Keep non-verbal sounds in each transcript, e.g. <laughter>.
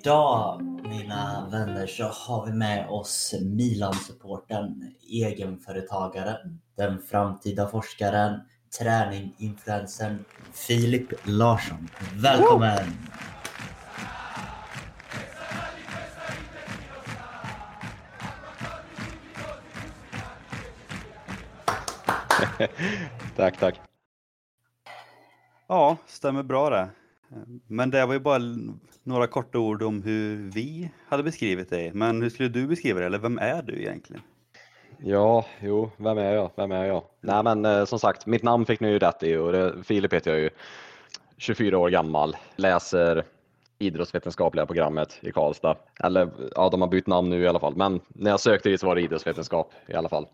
Idag mina vänner så har vi med oss Milan-supporten, egenföretagaren, den framtida forskaren, träninginfluencern Filip Larsson. Välkommen! <laughs> tack, tack. Ja, stämmer bra det. Eh, men det var ju bara några korta ord om hur vi hade beskrivit dig. Men hur skulle du beskriva dig, eller vem är du egentligen? Ja, jo, vem är jag? Vem är jag? Nej, men eh, som sagt, mitt namn fick ni ju rätt i och det, Filip heter jag ju. 24 år gammal, läser idrottsvetenskapliga programmet i Karlstad. Eller ja, de har bytt namn nu i alla fall, men när jag sökte dit så var det idrottsvetenskap i alla fall.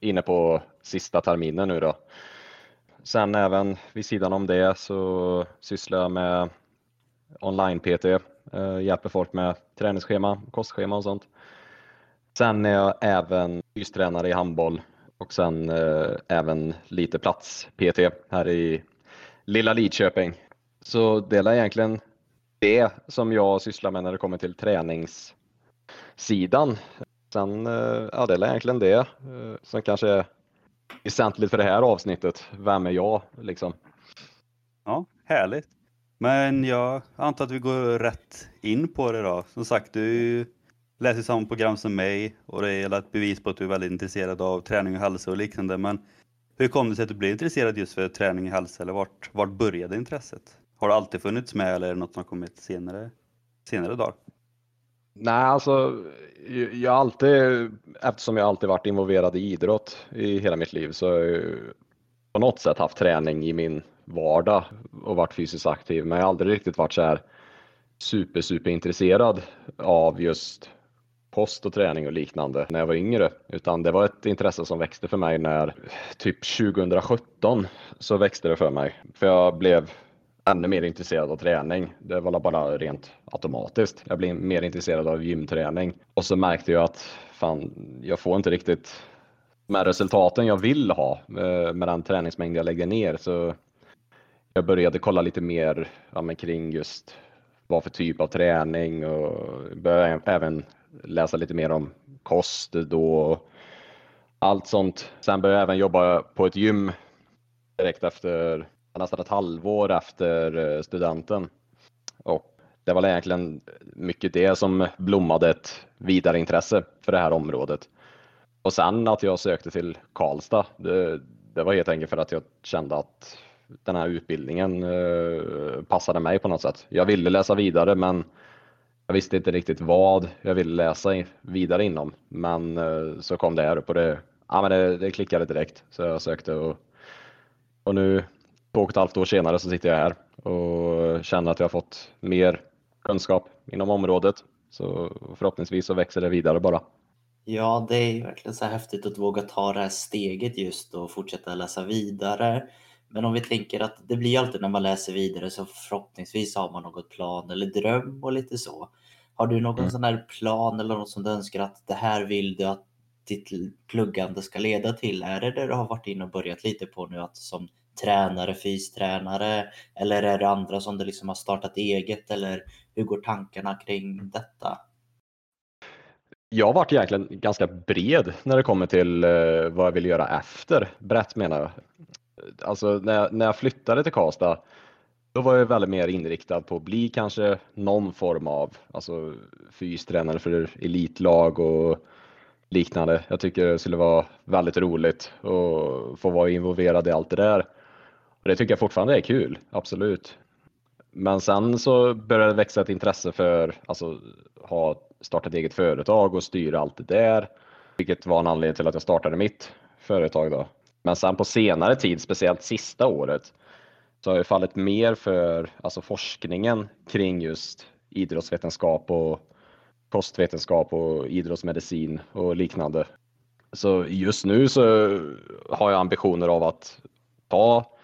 Inne på sista terminen nu då. Sen även vid sidan om det så sysslar jag med online-PT, eh, hjälper folk med träningsschema, kostschema och sånt. Sen är jag även fystränare i handboll och sen eh, även lite plats-PT här i lilla Lidköping. Så det är egentligen det som jag sysslar med när det kommer till träningssidan. Sen, eh, ja det är egentligen det eh, som kanske är väsentligt för det här avsnittet. Vem är jag liksom? Ja, härligt. Men jag antar att vi går rätt in på det då. Som sagt, du läser samma program som mig och det är ett bevis på att du är väldigt intresserad av träning och hälsa och liknande. Men hur kom det sig att du blev intresserad just för träning och hälsa eller vart, vart började intresset? Har det alltid funnits med eller är det något som har kommit senare, senare dagar? Nej, alltså jag har alltid, eftersom jag alltid varit involverad i idrott i hela mitt liv så har jag på något sätt haft träning i min vardag och varit fysiskt aktiv. Men jag har aldrig riktigt varit så här super, super intresserad av just kost och träning och liknande när jag var yngre, utan det var ett intresse som växte för mig när typ 2017 så växte det för mig. För jag blev ännu mer intresserad av träning. Det var bara rent automatiskt. Jag blev mer intresserad av gymträning och så märkte jag att fan, jag får inte riktigt med resultaten jag vill ha eh, med den träningsmängd jag lägger ner. Så jag började kolla lite mer ja, kring just vad för typ av träning och började även läsa lite mer om kost då. Allt sånt. Sen började jag även jobba på ett gym direkt efter nästan ett halvår efter eh, studenten. Och det var egentligen mycket det som blommade ett vidare intresse för det här området. Och sen att jag sökte till Karlstad, det, det var helt enkelt för att jag kände att den här utbildningen eh, passade mig på något sätt. Jag ville läsa vidare men jag visste inte riktigt vad jag ville läsa vidare inom. Men eh, så kom det här upp och det, ja, men det, det klickade direkt så jag sökte och, och nu två och ett halvt år senare så sitter jag här och känner att jag har fått mer kunskap inom området. Så förhoppningsvis så växer det vidare bara. Ja, det är verkligen så häftigt att våga ta det här steget just och fortsätta läsa vidare. Men om vi tänker att det blir alltid när man läser vidare så förhoppningsvis har man något plan eller dröm och lite så. Har du någon mm. sån här plan eller något som du önskar att det här vill du att ditt pluggande ska leda till? Är det det du har varit inne och börjat lite på nu att som tränare, fystränare? Eller är det andra som du liksom har startat eget? Eller hur går tankarna kring detta? Jag har varit egentligen ganska bred när det kommer till eh, vad jag vill göra efter. Brett menar jag. Alltså när jag, när jag flyttade till Karlstad då var jag väldigt mer inriktad på att bli kanske någon form av alltså, fystränare för elitlag och liknande. Jag tycker det skulle vara väldigt roligt att få vara involverad i allt det där. Och det tycker jag fortfarande är kul, absolut. Men sen så började det växa ett intresse för alltså ha startat eget företag och styra allt det där, vilket var en anledning till att jag startade mitt företag då. Men sen på senare tid, speciellt sista året, så har jag fallit mer för alltså forskningen kring just idrottsvetenskap och kostvetenskap och idrottsmedicin och liknande. Så just nu så har jag ambitioner av att ta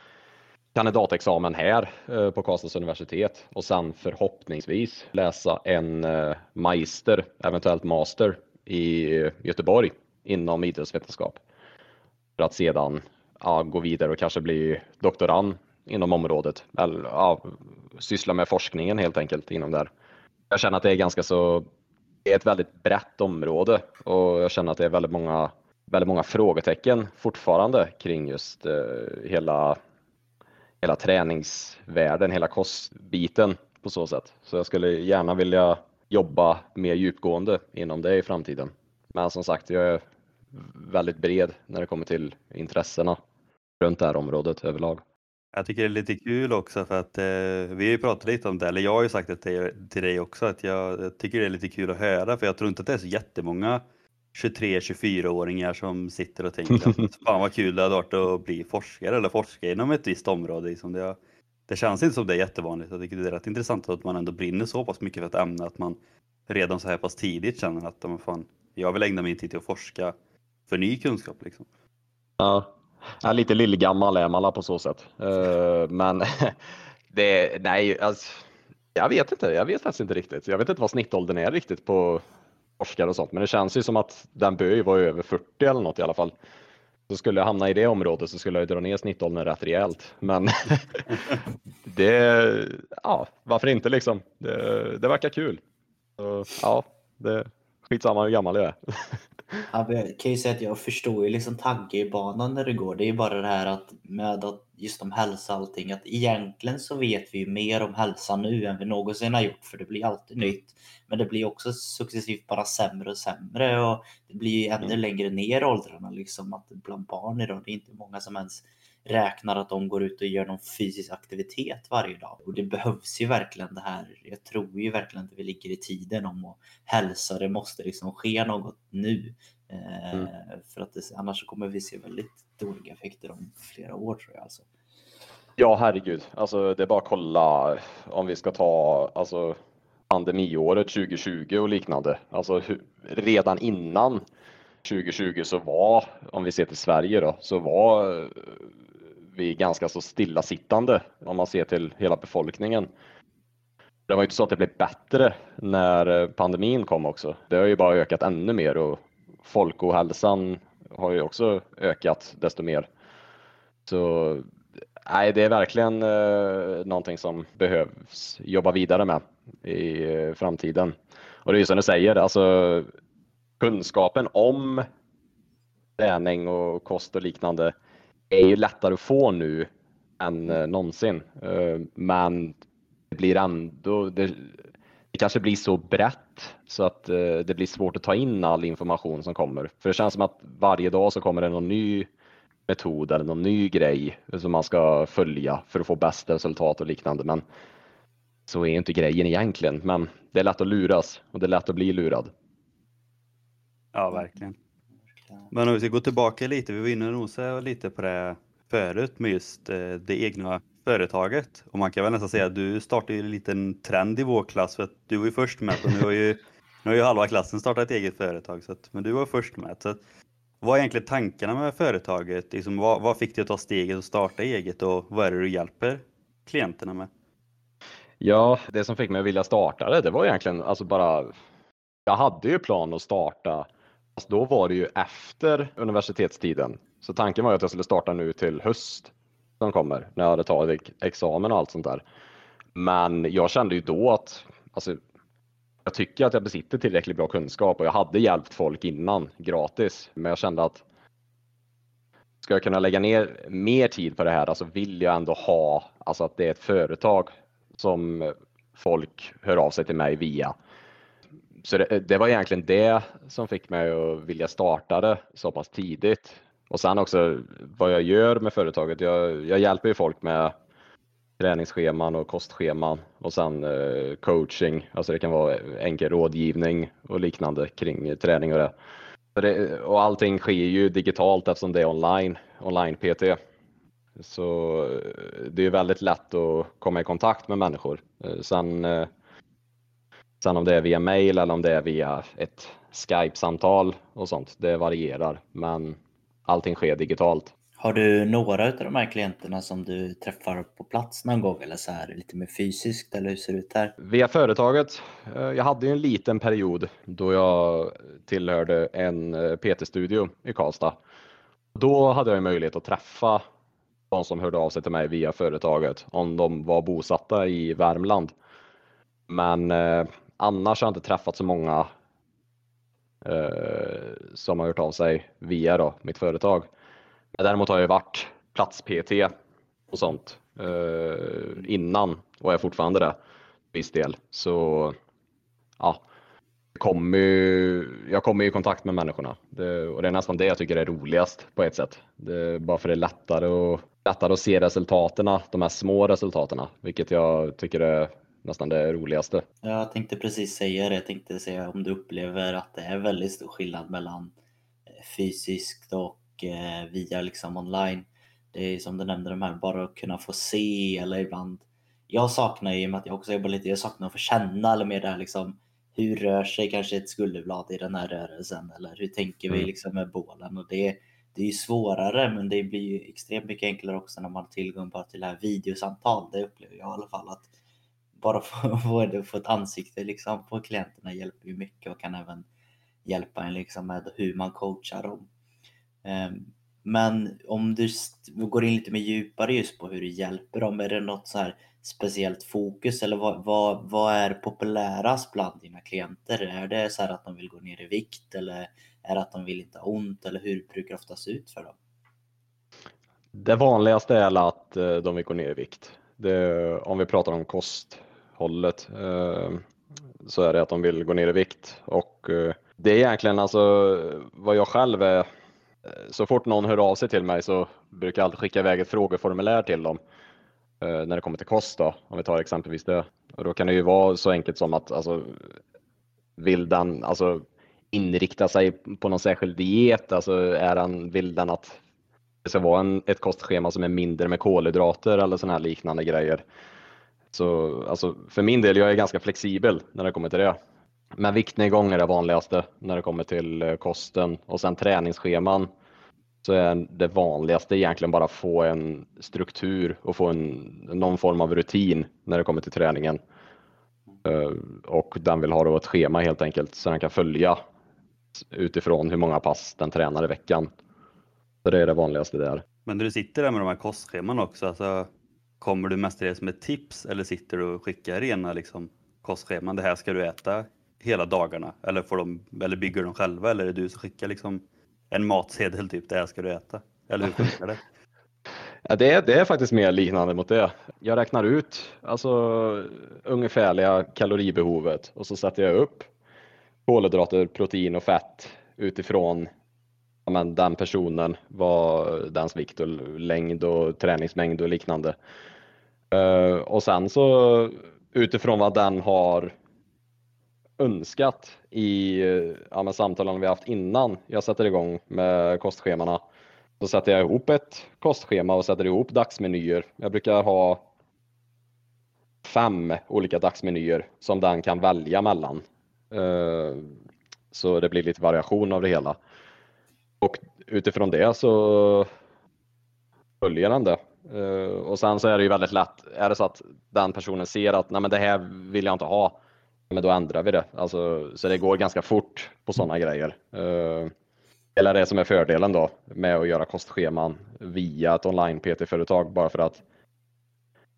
kandidatexamen här eh, på Karlstads universitet och sen förhoppningsvis läsa en eh, magister, eventuellt master i eh, Göteborg inom idrottsvetenskap. För att sedan ja, gå vidare och kanske bli doktorand inom området eller ja, syssla med forskningen helt enkelt inom där. jag känner att det är ganska så, det är ett väldigt brett område och jag känner att det är väldigt många, väldigt många frågetecken fortfarande kring just eh, hela, hela träningsvärlden, hela kostbiten på så sätt. Så jag skulle gärna vilja jobba mer djupgående inom det i framtiden. Men som sagt, jag är väldigt bred när det kommer till intressena runt det här området överlag. Jag tycker det är lite kul också för att eh, vi har ju pratat lite om det, eller jag har ju sagt det till, till dig också, att jag, jag, tycker det är lite kul att höra för jag tror inte att det är så jättemånga 23-24-åringar som sitter och tänker att <laughs> fan vad kul det hade varit att bli forskare eller forska inom ett visst område. Liksom det, det känns inte som det är jättevanligt. Jag tycker det är rätt intressant att man ändå brinner så pass mycket för ett ämne att man redan så här pass tidigt känner att man fan, jag vill ägna min tid till att forska för ny kunskap. Liksom. Ja, Ja, lite lillgammal är man på så sätt. Uh, men <laughs> det, nej, alltså, jag vet inte. Jag vet faktiskt inte riktigt. Jag vet inte vad snittåldern är riktigt på forskare och sånt, men det känns ju som att den bör ju vara över 40 eller något i alla fall. Så skulle jag hamna i det området så skulle jag dra ner snittåldern rätt rejält. Men <laughs> det, ja, varför inte liksom? Det, det verkar kul. Så, ja, det, skitsamma hur gammal jag är. <laughs> Ja, jag kan ju säga att jag förstår ju liksom tankebanan när det går. Det är ju bara det här att med att just om hälsa och allting, att egentligen så vet vi ju mer om hälsa nu än vi någonsin har gjort, för det blir alltid nytt. Men det blir också successivt bara sämre och sämre och det blir ju ännu mm. längre ner i åldrarna liksom att bland barn idag, det är inte många som ens räknar att de går ut och gör någon fysisk aktivitet varje dag. Och det behövs ju verkligen det här. Jag tror ju verkligen att vi ligger i tiden om att hälsa. Det måste liksom ske något nu. Eh, mm. För att det, annars kommer vi se väldigt dåliga effekter om flera år tror jag. Alltså. Ja, herregud. Alltså, det är bara att kolla om vi ska ta alltså, pandemiåret 2020 och liknande. Alltså, hur, redan innan 2020 så var, om vi ser till Sverige då, så var vi är ganska så stillasittande om man ser till hela befolkningen. Det var inte så att det blev bättre när eh, pandemin kom också. Det har ju bara ökat ännu mer och folkohälsan har ju också ökat desto mer. Så nej, det är verkligen eh, någonting som behövs jobba vidare med i eh, framtiden. Och det är ju som du säger, alltså kunskapen om träning och kost och liknande är ju lättare att få nu än eh, någonsin. Eh, men det blir ändå, det, det kanske blir så brett så att eh, det blir svårt att ta in all information som kommer. För det känns som att varje dag så kommer det någon ny metod eller någon ny grej som man ska följa för att få bästa resultat och liknande. Men så är inte grejen egentligen. Men det är lätt att luras och det är lätt att bli lurad. Ja, verkligen. Men om vi ska gå tillbaka lite, vi var inne och nosade lite på det förut med just eh, det egna företaget. Och man kan väl nästan säga att du startade en liten trend i vår klass för att du var ju först med och nu har ju, nu har ju halva klassen startat ett eget företag. Så att, men du var först med. Så att, vad är egentligen tankarna med företaget? Liksom, vad, vad fick dig att ta steget och starta eget och vad är det du hjälper klienterna med? Ja, det som fick mig att vilja starta det, det var egentligen alltså bara jag hade ju plan att starta Fast då var det ju efter universitetstiden. Så tanken var ju att jag skulle starta nu till höst som kommer när jag hade tagit examen och allt sånt där. Men jag kände ju då att alltså, jag tycker att jag besitter tillräckligt bra kunskap och jag hade hjälpt folk innan gratis. Men jag kände att ska jag kunna lägga ner mer tid på det här, alltså vill jag ändå ha, alltså att det är ett företag som folk hör av sig till mig via så det, det, var egentligen det som fick mig att vilja starta det så pass tidigt. Och sen också vad jag gör med företaget. Jag, jag hjälper ju folk med träningsscheman och kostscheman och sen eh, coaching. Alltså det kan vara enkel rådgivning och liknande kring träning och det. det. Och allting sker ju digitalt eftersom det är online, online PT. Så eh, det är väldigt lätt att komma i kontakt med människor. Eh, sen eh, Sen om det är via mail eller om det är via ett Skype-samtal och sånt, det varierar. Men allting sker digitalt. Har du några av de här klienterna som du träffar på plats någon gång eller så här lite mer fysiskt eller hur ser det ut här? Via företaget. Eh, jag hade ju en liten period då jag tillhörde en eh, PT-studio i Karlstad. Då hade jag möjlighet att träffa de som hörde av sig till mig via företaget om de var bosatta i Värmland. Men eh, annars har jag inte träffat så många eh, som har hört av sig via då, mitt företag. Men däremot har jag varit plats-PT och sånt eh, innan och är fortfarande det viss del. Så ja, ju, jag kommer i kontakt med människorna det, och det är nästan det jag tycker är roligast på ett sätt. Det, bara för det är lättare, och, lättare att se resultaten, de här små resultaten, vilket jag tycker är nästan det roligaste. Jag tänkte precis säga det. Jag tänkte säga om du upplever att det är väldigt stor skillnad mellan eh, fysiskt och eh, via liksom online. Det är som du nämnde, de här bara att kunna få se eller ibland. Jag saknar ju, i och med att jag också jobbar lite, jag saknar att få känna eller mer det här liksom hur rör sig kanske ett skulderblad i den här rörelsen eller hur tänker vi mm. liksom med bålen och det, det är ju svårare men det blir ju extremt mycket enklare också när man har tillgång bara till det här videosamtal. Det upplever jag i alla fall att bara få, <laughs> få, få ett ansikte liksom på klienterna hjälper ju mycket och kan även hjälpa en liksom med hur man coachar dem. Ehm, men om du går in lite mer djupare just på hur du hjälper dem, är det något så här speciellt fokus eller vad, vad, vad är populärast bland dina klienter? Är det så att de vill gå ner i vikt eller är det att de vill inte ha ont eller hur brukar det ofta se ut för dem? Det vanligaste är att eh, de vill gå ner i vikt. Det, om vi pratar om kost, hållet eh, så är det att de vill gå ner i vikt och eh, det är egentligen alltså vad jag själv är. Eh, så fort någon hör av sig till mig så brukar jag alltid skicka iväg ett frågeformulär till dem när det kommer till kost då, om vi tar exempelvis det. Och då kan det ju vara så enkelt som att alltså, vill den alltså, inrikta sig på någon särskild diet? Alltså är den, vill den att det ska vara en, ett kostschema som är mindre med kolhydrater eller sådana här liknande grejer? Så alltså, för min del, jag är ganska flexibel när det kommer till det. Men viktnedgång är det vanligaste när det kommer till eh, kosten och sen träningsscheman så är det vanligaste egentligen bara få en struktur och få en, någon form av rutin när det kommer till träningen. Eh, och den vill ha då ett schema helt enkelt så den kan följa utifrån hur många pass den tränar i veckan. Så det är det vanligaste där. Men när du sitter där med de här kostscheman också, alltså, kommer du mestadels med tips eller sitter du och skickar rena liksom, kostscheman? Det här ska du äta hela dagarna eller, får de, eller bygger de själva eller är det du som skickar liksom en matsedel typ, det här ska du äta? Eller hur funkar det? <laughs> Ja, det, är, det är faktiskt mer liknande mot det. Jag räknar ut alltså, ungefärliga kaloribehovet och så sätter jag upp kolhydrater, protein och fett utifrån ja, men, den personen, vad dens vikt och längd och träningsmängd och liknande. Uh, och sen så utifrån vad den har önskat i eh, ja, samtalen vi haft innan jag sätter igång med kostschemana. Så sätter jag ihop ett kostschema och sätter ihop dagsmenyer. Jag brukar ha fem olika dagsmenyer som den kan välja mellan. Eh, så det blir lite variation av det hela. Och utifrån det så följer den det. Uh, och sen så är det ju väldigt lätt, är det så att den personen ser att nej men det här vill jag inte ha, men då ändrar vi det. Alltså, så det går ganska fort på sådana grejer. Uh, eller det som är fördelen då med att göra kostscheman via ett online PT-företag bara för att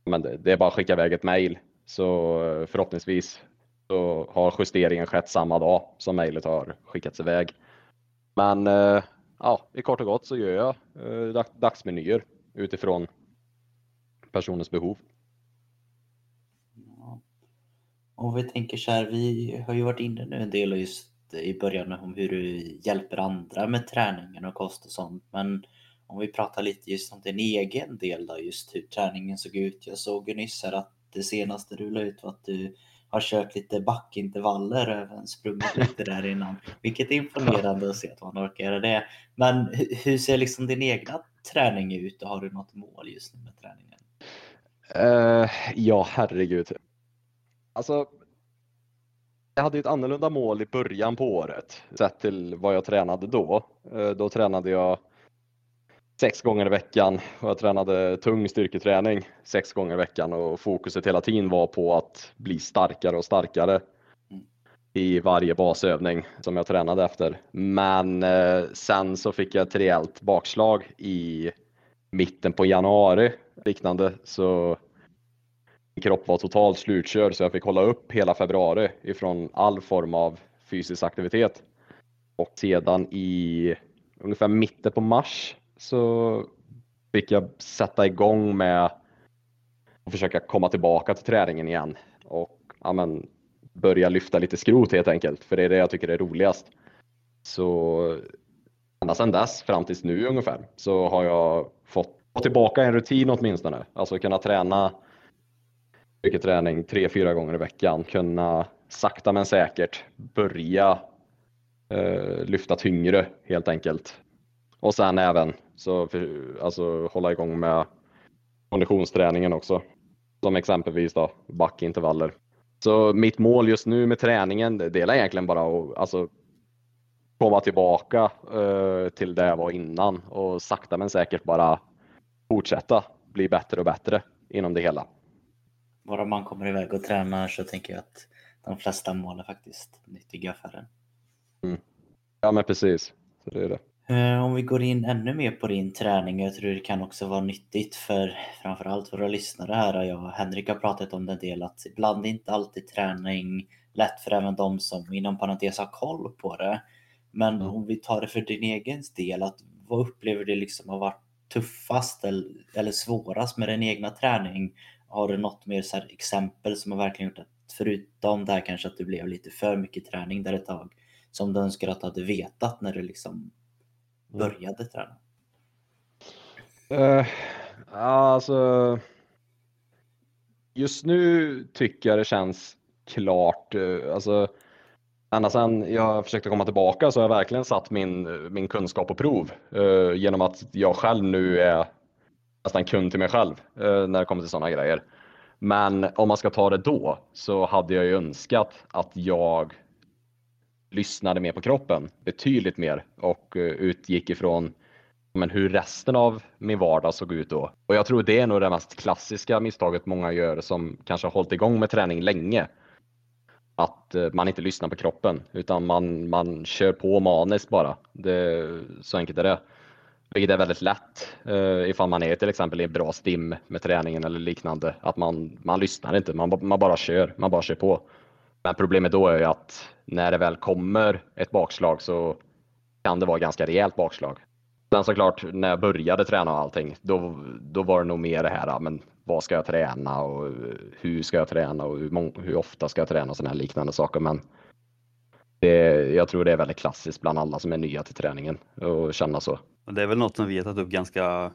men det, det är bara att skicka iväg ett mail så eh, förhoppningsvis så har justeringen skett samma dag som mejlet har skickats iväg. Men uh, ja, i kort och gott så gör jag uh, dagsmenyer utifrån personens behov. Om vi tänker så här, vi har ju varit inne nu en del just i början om hur du hjälper andra med träningen och kost och sånt. Men om vi pratar lite just om din egen del då, just hur träningen såg ut. Jag såg ju nyss här att det senaste du la ut var att du har kört lite backintervaller, även sprungit <laughs> lite där innan. Vilket är imponerande att se att man orkar göra det. Men hur ser liksom din egna träning ut och har du något mål just nu med träningen? Uh, ja, herregud. Alltså, jag hade ett annorlunda mål i början på året sett till vad jag tränade då. Uh, då tränade jag sex gånger i veckan och jag tränade tung styrketräning sex gånger i veckan och fokuset hela tiden var på att bli starkare och starkare i varje basövning som jag tränade efter. Men eh, sen så fick jag ett rejält bakslag i mitten på januari liknande så min kropp var totalt slutkörd så jag fick hålla upp hela februari ifrån all form av fysisk aktivitet. Och sedan i ungefär mitten på mars så fick jag sätta igång med att försöka komma tillbaka till träningen igen och ja, men, börja lyfta lite skrot helt enkelt, för det är det jag tycker är roligast. Så ända sedan dess fram tills nu ungefär så har jag fått tillbaka en rutin åtminstone, alltså kunna träna mycket träning tre, fyra gånger i veckan, kunna sakta men säkert börja eh, lyfta tyngre helt enkelt. Och sen även så för, alltså hålla igång med konditionsträningen också. Som exempelvis då backintervaller. Så mitt mål just nu med träningen, det är egentligen bara att alltså, komma tillbaka eh, till det jag var innan och sakta men säkert bara fortsätta bli bättre och bättre inom det hela. Bara man kommer iväg och tränar så tänker jag att de flesta mål är faktiskt nyttiga för en. Mm. Ja men precis, så det är det. Eh, om vi går in ännu mer på din träning, jag tror det kan också vara nyttigt för framförallt våra lyssnare här. Jag och Henrik har pratat om det en del att ibland är inte alltid träning lätt för även de som inom parentes har koll på det. Men mm. om vi tar det för din egen del, att vad upplever du liksom har varit tuffast eller svårast med din egna träning? Har du något mer så exempel som har verkligen gjort att förutom det här kanske att det blev lite för mycket träning där ett tag som du önskar att du hade vetat när du liksom. Började träna? Uh, alltså, just nu tycker jag det känns klart. Uh, alltså, ända sedan jag försökte komma tillbaka så har jag verkligen satt min, min kunskap på prov uh, genom att jag själv nu är nästan kund till mig själv uh, när det kommer till sådana grejer. Men om man ska ta det då så hade jag ju önskat att jag lyssnade mer på kroppen betydligt mer och eh, utgick ifrån men hur resten av min vardag såg ut då. Och jag tror det är nog det mest klassiska misstaget många gör som kanske har hållit igång med träning länge. Att eh, man inte lyssnar på kroppen utan man, man kör på maniskt bara. Det, så enkelt är det. Vilket är väldigt lätt eh, ifall man är till exempel i bra stim med träningen eller liknande. Att man, man lyssnar inte, man, man bara kör, man bara kör på. Men problemet då är ju att när det väl kommer ett bakslag så kan det vara ganska rejält bakslag. Sen såklart när jag började träna och allting, då, då var det nog mer det här, men vad ska jag träna och hur ska jag träna och hur, hur ofta ska jag träna och sådana här liknande saker. Men det, jag tror det är väldigt klassiskt bland alla som är nya till träningen och känna så. Det är väl något som vi har tagit upp ganska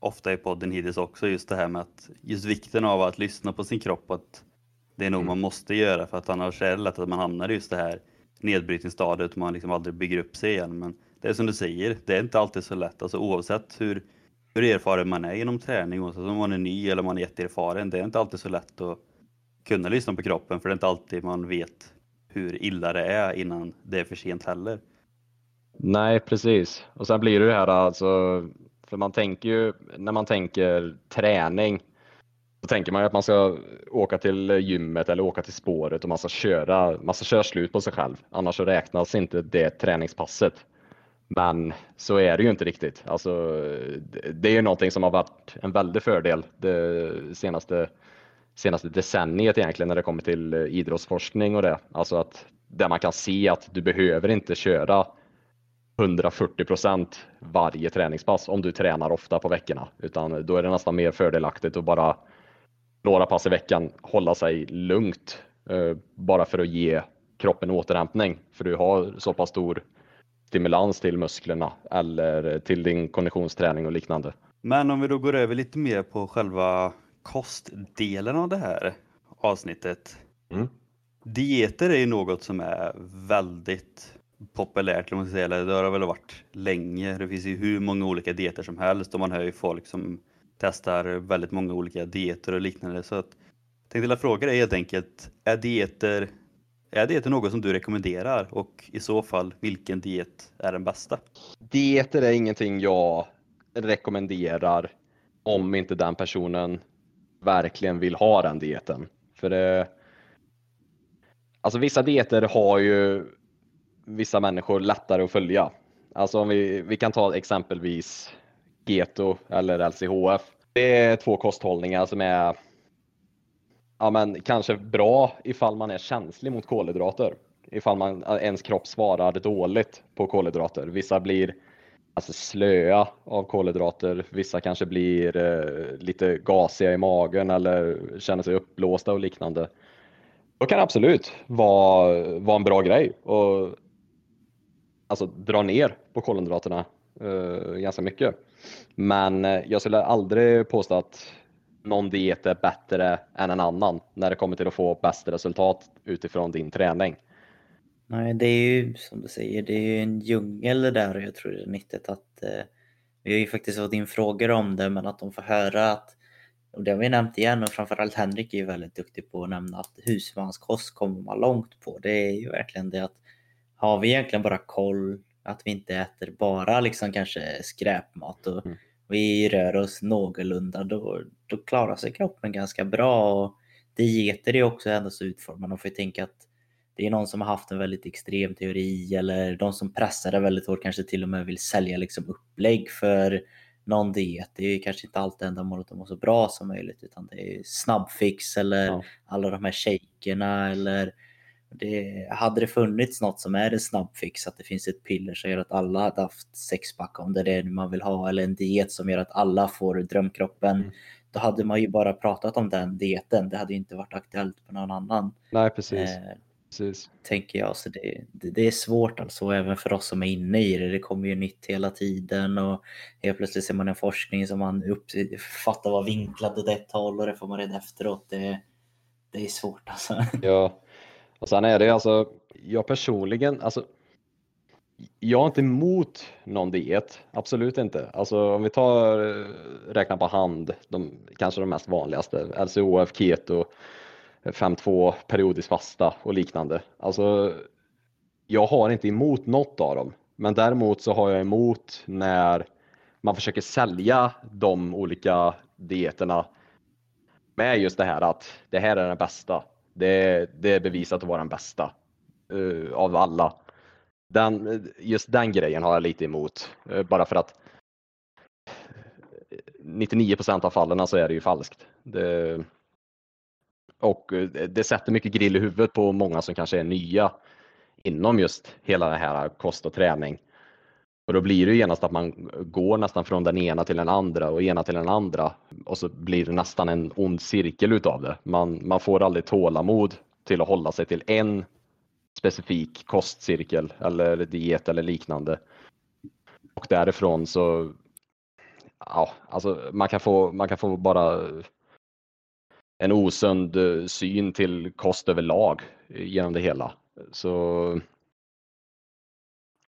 ofta i podden hittills också, just det här med att just vikten av att lyssna på sin kropp, att det är nog mm. man måste göra för att annars är det lätt att man hamnar i just det här nedbrytningsstadiet och man liksom aldrig bygger upp sig igen. Men det är som du säger, det är inte alltid så lätt. Alltså oavsett hur, hur erfaren man är inom träning, oavsett om man är ny eller man är jätteerfaren, det är inte alltid så lätt att kunna lyssna på kroppen för det är inte alltid man vet hur illa det är innan det är för sent heller. Nej, precis. Och sen blir det det här alltså, för man tänker ju, när man tänker träning, då tänker man ju att man ska åka till gymmet eller åka till spåret och man ska köra, man ska köra slut på sig själv. Annars så räknas inte det träningspasset. Men så är det ju inte riktigt. Alltså, det är ju någonting som har varit en väldig fördel det senaste, senaste decenniet egentligen när det kommer till eh, idrottsforskning och det. Alltså att där man kan se att du behöver inte köra 140 procent varje träningspass om du tränar ofta på veckorna, utan då är det nästan mer fördelaktigt att bara några pass i veckan hålla sig lugnt eh, bara för att ge kroppen återhämtning. För du har så pass stor stimulans till musklerna eller till din konditionsträning och liknande. Men om vi då går över lite mer på själva kostdelen av det här avsnittet. Mm. Dieter är ju något som är väldigt populärt, eller det har väl varit länge. Det finns ju hur många olika dieter som helst och man hör ju folk som testar väldigt många olika dieter och liknande. Så att, jag fråga dig helt enkelt, är dieter, är dieter något som du rekommenderar och i så fall vilken diet är den bästa? Dieter är ingenting jag rekommenderar om inte den personen verkligen vill ha den dieten. För det, alltså vissa dieter har ju vissa människor lättare att följa. Alltså om vi, vi kan ta exempelvis Keto eller LCHF. Det är två kosthållningar som är ja, men kanske bra ifall man är känslig mot kolhydrater. Ifall man, eh, ens kropp svarar dåligt på kolhydrater. Vissa blir alltså slöa av kolhydrater. Vissa kanske blir eh, lite gasiga i magen eller känner sig uppblåsta och liknande. Då kan det absolut vara, vara en bra grej och alltså dra ner på kolhydraterna eh, ganska mycket. Men eh, jag skulle aldrig påstå att någon diet är bättre än en annan när det kommer till att få bäst resultat utifrån din träning. Nej, det är ju som du säger, det är ju en djungel det där och jag tror det är nyttigt att eh, vi har ju faktiskt fått in frågor om det, men att de får höra att och det har vi nämnt igen och framförallt Henrik är ju väldigt duktig på att nämna att husmanskost kommer man långt på. Det är ju verkligen det att har vi egentligen bara koll att vi inte äter bara liksom kanske skräpmat och mm. vi rör oss någorlunda då, då klarar sig kroppen ganska bra. Och dieter är också ändå så utformade. Man får tänka att det är någon som har haft en väldigt extrem teori eller de som pressar det väldigt hårt kanske till och med vill sälja liksom upplägg för någon diet. Det är kanske inte alltid ändamålet att må så bra som möjligt utan det är snabbfix eller ja. alla de här shakerna eller det, hade det funnits något som är en snabbfix, att det finns ett piller som gör att alla hade haft sexpack om det är det man vill ha eller en diet som gör att alla får drömkroppen. Mm. Då hade man ju bara pratat om den dieten. Det hade inte varit aktuellt på någon annan. Nej, precis. Eh, Precis. Tänker jag. Så det, det, det, är svårt alltså, även för oss som är inne i det. Det kommer ju nytt hela tiden och helt plötsligt ser man en forskning som man uppfattar var vinklad åt ett håll och det får man reda efteråt. Det, det är svårt alltså. Ja, och sen är det alltså, jag personligen, alltså jag är inte emot någon diet, absolut inte. Alltså om vi tar, eh, räknar på hand, de, kanske de mest vanligaste, LCHF, keto, 5-2 periodisk fasta och liknande. Alltså, jag har inte emot något av dem, men däremot så har jag emot när man försöker sälja de olika dieterna med just det här att det här är den bästa. Det, det är bevisat att vara den bästa uh, av alla. Den, just den grejen har jag lite emot, uh, bara för att 99 procent av fallen så är det ju falskt. Det, och eh, det sätter mycket grill i huvudet på många som kanske är nya inom just hela det här kost och träning. Och då blir det genast att man går nästan från den ena till den andra och ena till den andra och så blir det nästan en ond cirkel utav det. Man, man får aldrig tålamod till att hålla sig till en specifik kostcirkel eller diet eller liknande. Och därifrån så, ja, alltså man kan få, man kan få bara en osund syn till kost överlag genom det hela. Så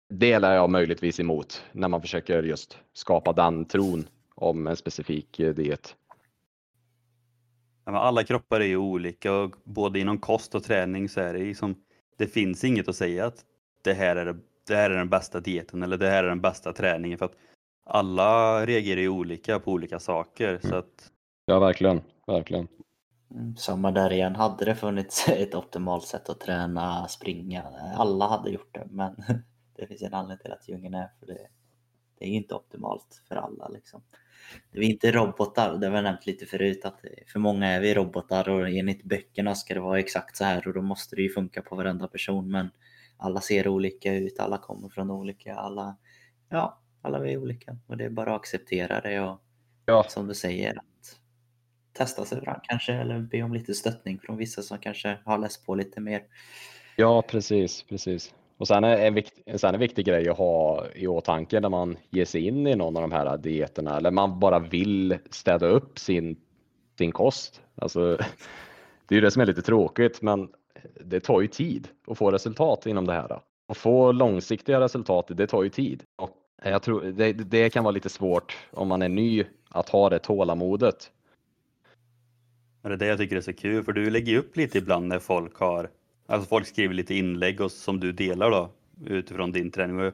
delar jag möjligtvis emot när man försöker just skapa den tron om en specifik eh, diet. alla kroppar är ju olika och både inom kost och träning så är det liksom, det finns inget att säga att det här är, det här är den bästa dieten eller det här är den bästa träningen för att alla reagerar ju olika på olika saker. Mm. Så att... Ja, verkligen, verkligen. Mm, samma där igen. Hade det funnits <laughs> ett optimalt sätt att träna, springa, alla hade gjort det. Men <laughs> det finns en anledning till att djungeln är för det. Det är inte optimalt för alla. Liksom. Vi är inte robotar, det har vi nämnt lite förut. att För många är vi robotar och enligt böckerna ska det vara exakt så här och då måste det ju funka på varenda person. Men alla ser olika ut, alla kommer från olika, alla, ja, alla är olika och det är bara att acceptera det och ja. som du säger, testa sig fram kanske eller be om lite stöttning från vissa som kanske har läst på lite mer. Ja, precis, precis. Och sen är en, vikt, sen en viktig grej att ha i åtanke när man ger sig in i någon av de här dieterna eller man bara vill städa upp sin, sin kost. Alltså, det är ju det som är lite tråkigt, men det tar ju tid att få resultat inom det här. Att få långsiktiga resultat, det tar ju tid. Och jag tror det, det kan vara lite svårt om man är ny att ha det tålamodet det är det jag tycker är så kul, för du lägger upp lite ibland när folk har, alltså folk skriver lite inlägg och som du delar då utifrån din träning.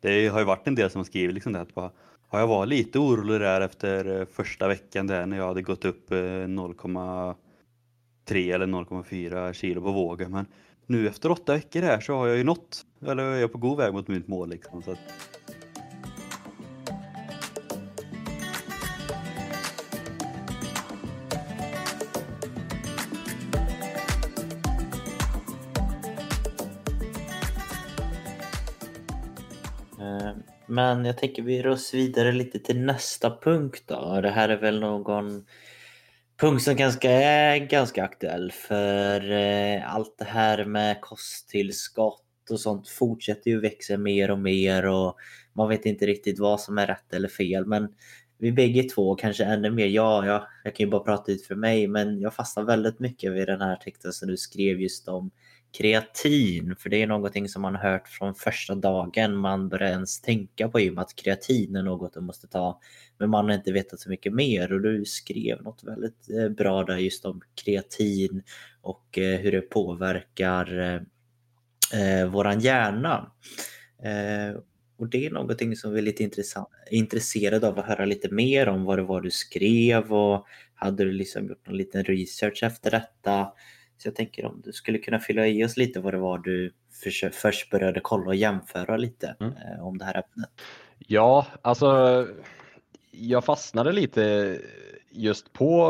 Det har ju varit en del som skriver liksom det att bara, ja, jag var lite orolig där efter eh, första veckan där när jag hade gått upp eh, 0,3 eller 0,4 kilo på vågen. Men nu efter åtta veckor här så har jag ju nått, eller jag är på god väg mot mitt mål liksom. Så att, men jag tänker vi rör oss vidare lite till nästa punkt då. Det här är väl någon punkt som ganska är ganska aktuell för eh, allt det här med kosttillskott och sånt fortsätter ju växa mer och mer och man vet inte riktigt vad som är rätt eller fel. Men vi bägge två, kanske ännu mer jag, jag, jag kan ju bara prata ut för mig, men jag fastnar väldigt mycket vid den här texten som du skrev just om kreatin, för det är någonting som man hört från första dagen man börjar ens tänka på i och med att kreatin är något du måste ta. Men man har inte vetat så mycket mer och du skrev något väldigt eh, bra där just om kreatin och eh, hur det påverkar eh, eh, våran hjärna. Eh, och det är någonting som vi är lite intresserade av att höra lite mer om vad det var du skrev och hade du liksom gjort någon liten research efter detta? Så jag tänker om du skulle kunna fylla i oss lite vad det var du först började kolla och jämföra lite mm. Eh, om det här ämnet. Ja, alltså jag fastnade lite just på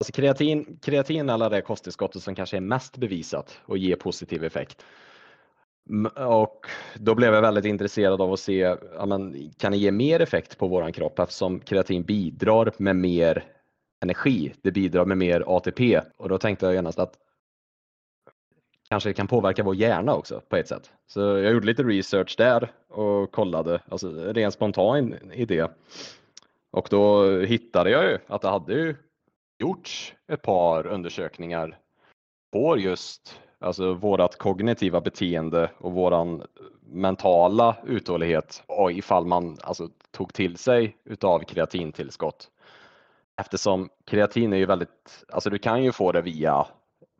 alltså kreatin, kreatin alla det kosttillskottet som kanske är mest bevisat och ger positiv effekt. Och då blev jag väldigt intresserad av att se, ja, men, kan det ge mer effekt på våran kropp eftersom kreatin bidrar med mer energi. Det bidrar med mer ATP och då tänkte jag genast att kanske det kan påverka vår hjärna också på ett sätt. Så jag gjorde lite research där och kollade, alltså ren spontan idé. Och då hittade jag ju att det hade ju gjorts ett par undersökningar på just alltså vårat kognitiva beteende och våran mentala uthållighet och ifall man alltså tog till sig utav kreatintillskott. Eftersom kreatin är ju väldigt, alltså du kan ju få det via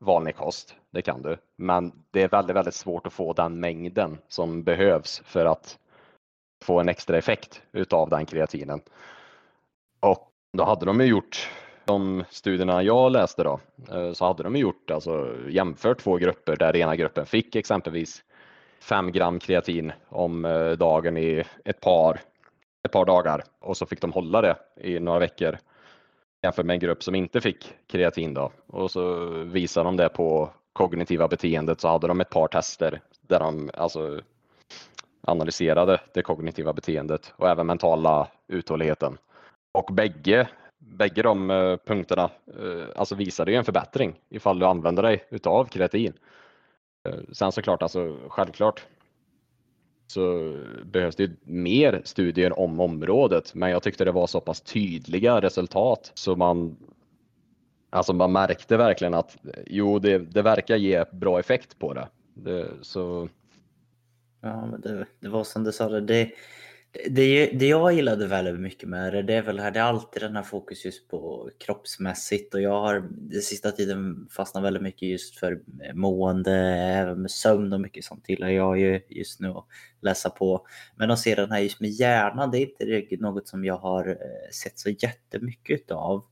vanlig kost, det kan du, men det är väldigt, väldigt svårt att få den mängden som behövs för att få en extra effekt utav den kreatinen. Och då hade de ju gjort de studierna jag läste då eh, så hade de gjort alltså jämfört två grupper där ena gruppen fick exempelvis 5 gram kreatin om eh, dagen i ett par, ett par dagar och så fick de hålla det i några veckor jämfört med en grupp som inte fick kreatin då och så visade de det på kognitiva beteendet så hade de ett par tester där de alltså analyserade det kognitiva beteendet och även mentala uthålligheten. Och bägge bägge de eh, punkterna eh, alltså visade ju en förbättring ifall du använder dig utav kreatin. Eh, sen såklart, alltså självklart så behövs det mer studier om området, men jag tyckte det var så pass tydliga resultat så man Alltså man märkte verkligen att jo, det, det verkar ge bra effekt på det. det så... Ja, men det, det var som du sa, det, det, det, jag gillade väldigt mycket med det, det är väl här, det är alltid den här fokus just på kroppsmässigt och jag har den sista tiden fastnat väldigt mycket just för mående, även med sömn och mycket sånt gillar jag ju just nu att läsa på. Men att se den här just med hjärnan, det är inte riktigt något som jag har eh, sett så jättemycket av.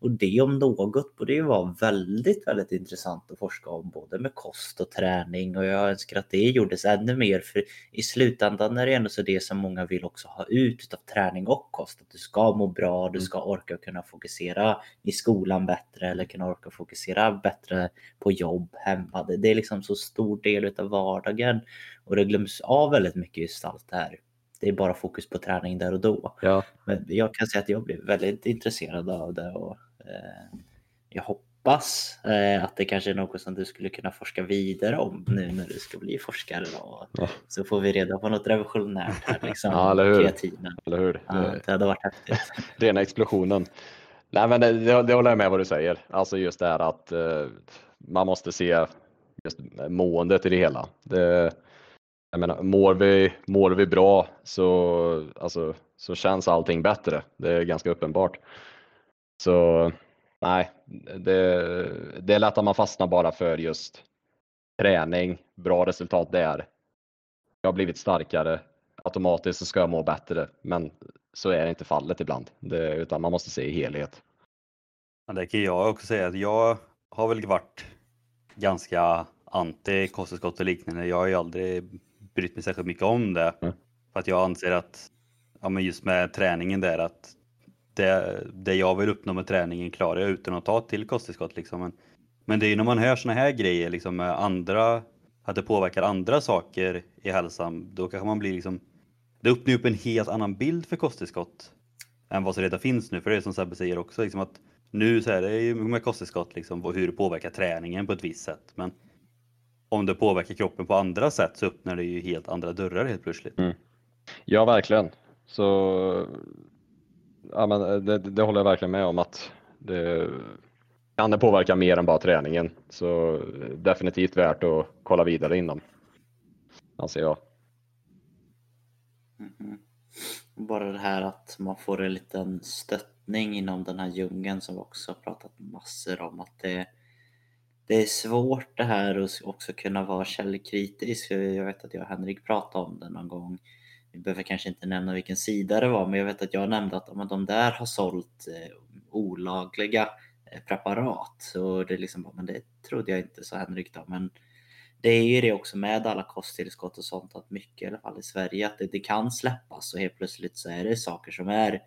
Och det om något borde ju vara väldigt, väldigt intressant att forska om både med kost och träning och jag önskar att det gjordes ännu mer för i slutändan är det ändå så det som många vill också ha ut av träning och kost. Att du ska må bra, du mm. ska orka kunna fokusera i skolan bättre eller kunna orka fokusera bättre på jobb hemma. Det är liksom så stor del av vardagen och det glöms av väldigt mycket just allt det här det är bara fokus på träning där och då. Ja. Men jag kan säga att jag blev väldigt intresserad av det och jag hoppas eh, att det kanske är något som du skulle kunna forska vidare om nu när du ska bli forskare. Då. Ja. Så får vi reda på något revolutionärt här. <laughs> Liksom, ja, eller hur? Eller hur? Ja, det hade varit häftigt. <laughs> Rena explosionen. Nej, men det, det, det håller jag med vad du säger. Alltså just det här att eh, man måste se just måendet i det hela. Det, jag menar, mår, vi, mår vi bra så, alltså, så känns allting bättre. Det är ganska uppenbart. Så nej, det, det är lätt att man fastnar bara för just träning, bra resultat där. Jag har blivit starkare, automatiskt så ska jag må bättre, men så är det inte fallet ibland, det, utan man måste se i helhet. Ja, det kan jag också säga att jag har väl varit ganska anti kosttillskott och liknande. Jag har ju aldrig brytt mig särskilt mycket om det. Mm. För att jag anser att, ja men just med träningen där, att det, det jag vill uppnå med träningen klarar jag utan att ta till kosttillskott. Liksom. Men, men det är ju när man hör såna här grejer, liksom, med andra, att det påverkar andra saker i hälsan, då kanske man blir liksom det öppnar upp en helt annan bild för kosttillskott än vad som redan finns nu. För det är som Sebbe säger också, liksom att nu så är det ju med kosttillskott liksom, och hur det påverkar träningen på ett visst sätt. Men om det påverkar kroppen på andra sätt så öppnar det ju helt andra dörrar helt plötsligt. Mm. Ja, verkligen. Så ja, men eh, det, det håller jag verkligen med om att det kan det påverka mer än bara träningen. Så eh, definitivt värt att kolla vidare inom, anser jag. Mm. Bara det här att man får en liten stöttning inom den här djungeln som vi också har pratat massor om. Att det, det är svårt det här att också kunna vara källkritisk. Jag vet att jag och Henrik pratade om det någon gång. Vi behöver kanske inte nämna vilken sida det var, men jag vet att jag nämnde att men de där har sålt eh, olagliga eh, preparat. Så det är liksom, men det trodde jag inte, så Henrik då. Men det är ju det också med alla kosttillskott och sånt att mycket i alla fall i Sverige att det, det kan släppas och helt plötsligt så är det saker som är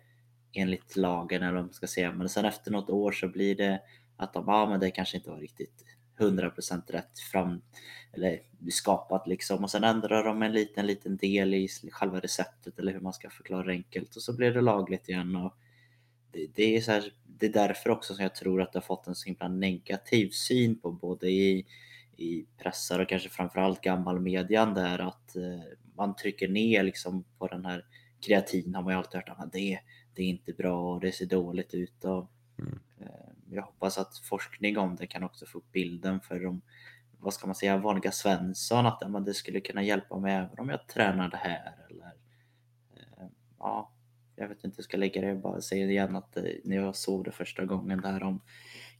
enligt lagen eller vad man ska säga. Men sen efter något år så blir det att de, ja men det kanske inte var riktigt 100% rätt fram eller skapat liksom och sen ändrar de en liten, liten del i själva receptet eller hur man ska förklara enkelt och så blir det lagligt igen och det, det är så här, det är därför också som jag tror att det har fått en så himla negativ syn på både i i pressar och kanske framförallt gammal median där att eh, man trycker ner liksom på den här kreatin har man ju alltid hört att det, det är inte bra och det ser dåligt ut. Och, mm hoppas att forskning om det kan också få upp bilden för de, vad ska man säga, vanliga Svensson att men det skulle kunna hjälpa mig även om jag tränar det här. Eller, eh, ja, jag vet inte hur jag ska lägga det, jag bara säger igen att eh, när jag såg det första gången där om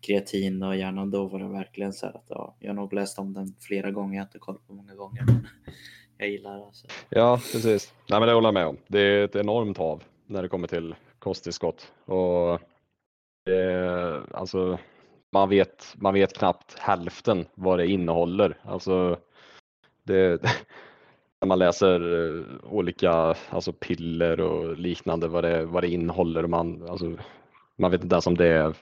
kreatin och hjärnan då var det verkligen så att ja, jag har nog läst om den flera gånger, jag har inte koll på många gånger. Men <laughs> jag gillar det. Alltså. Ja, precis. Nej, men det håller jag med om. Det är ett enormt hav när det kommer till kosttillskott. Och det, alltså, man, vet, man vet knappt hälften vad det innehåller. Alltså, det, <laughs> när man läser eh, olika alltså piller och liknande vad det, vad det innehåller. Man, alltså, man vet inte ens om det är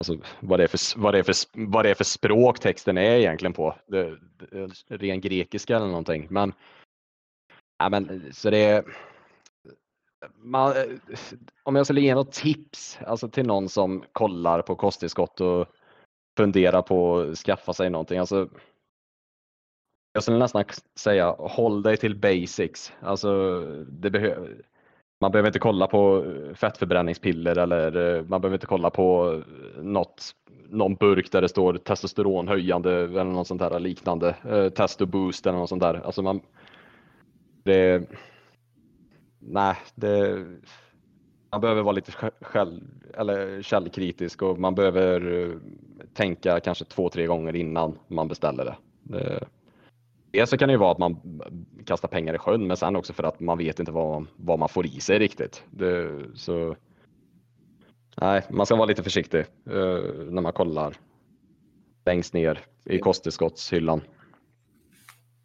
Alltså, vad, det är för, vad, det är för, vad det är för språk texten är egentligen på. Det, det, ren grekiska eller någonting. Men, ja, men så det är, man, eh, om jag skulle ge något tips alltså till någon som kollar på kosttillskott och funderar på att skaffa sig någonting. Alltså, jag skulle nästan säga håll dig till basics. Alltså, det behöver man behöver inte kolla på eh, fettförbränningspiller eller eh, man behöver inte kolla på något, någon burk där det står testosteronhöjande eller något sånt där liknande. Eh, och boost eller något sånt där. Alltså man, det, nej, det, man behöver vara lite själv, eller källkritisk och man behöver eh, tänka kanske två, tre gånger innan man beställer det. det Dels så kan det ju vara att man kastar pengar i sjön, men sen också för att man vet inte vad, vad man får i sig riktigt. Det, så, nej, man ska vara lite försiktig uh, när man kollar längst ner i kosttillskottshyllan.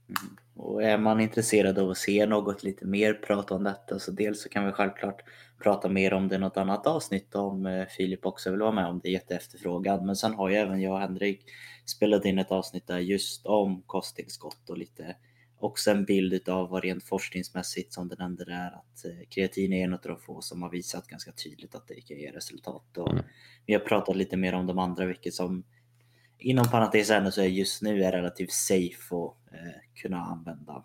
Mm. Och är man intresserad av att se något lite mer prata om detta så dels så kan vi självklart prata mer om det i något annat avsnitt om eh, Filip också vill vara med om det är jätteefterfrågad. Men sen har ju även jag och Henrik spelat in ett avsnitt där just om kosttillskott och lite också en bild av vad rent forskningsmässigt som det nämnde där att eh, kreatin är en av de få som har visat ganska tydligt att det kan ge resultat. Och mm. vi har pratat lite mer om de andra vilket som inom parentes ändå så är just nu är relativt safe att eh, kunna använda.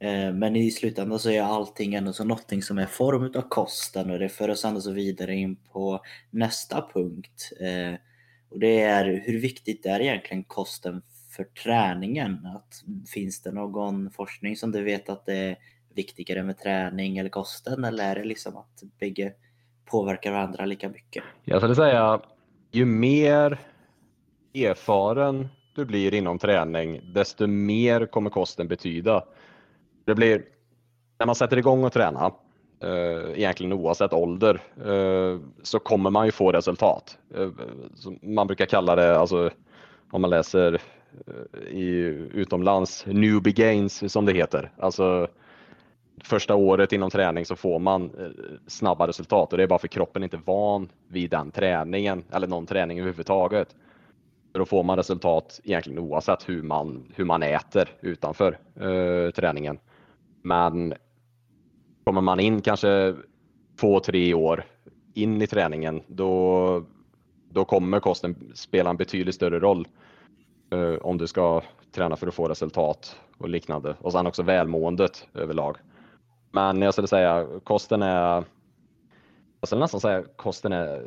Eh, men i slutändan så är allting ändå så någonting som är form av kosten och det för oss ändå så vidare in på nästa punkt. Eh, och det är hur viktigt är egentligen kosten för träningen? Att, finns det någon forskning som du vet att det är viktigare med träning eller kosten eller är det liksom att bägge påverkar varandra lika mycket? Jag skulle säga ju mer erfaren du blir inom träning, desto mer kommer kosten betyda. Det blir, när man sätter igång och träna, eh, egentligen oavsett ålder, eh, så kommer man ju få resultat. Eh, man brukar kalla det, alltså, om man läser eh, i, utomlands, newbie gains som det heter. Alltså, första året inom träning så får man eh, snabba resultat och det är bara för kroppen inte van vid den träningen eller någon träning överhuvudtaget. Då får man resultat egentligen oavsett hur man, hur man äter utanför eh, träningen. Men kommer man in kanske två, tre år in i träningen, då, då kommer kosten spela en betydligt större roll eh, om du ska träna för att få resultat och liknande. Och sen också välmåendet överlag. Men jag skulle säga kosten är, jag skulle nästan säga kosten är,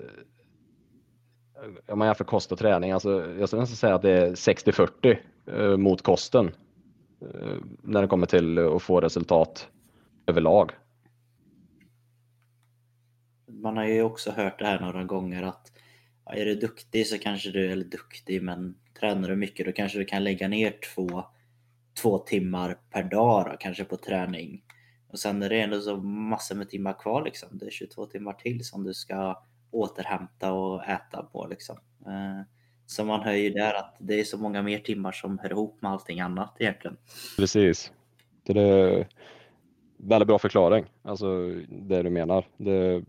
om man jämför kost och träning, alltså jag skulle nästan säga att det är 60-40 eh, mot kosten eh, när det kommer till att få resultat överlag. Man har ju också hört det här några gånger att ja, är du duktig så kanske du, eller duktig, men tränar du mycket då kanske du kan lägga ner två, två timmar per dag då, kanske på träning. Och sen är det ändå så massor med timmar kvar liksom. Det är 22 timmar till som du ska återhämta och äta på liksom. Eh, så man hör ju där att det är så många mer timmar som hör ihop med allting annat egentligen. Precis. Det är väldigt bra förklaring, alltså det du menar. Det,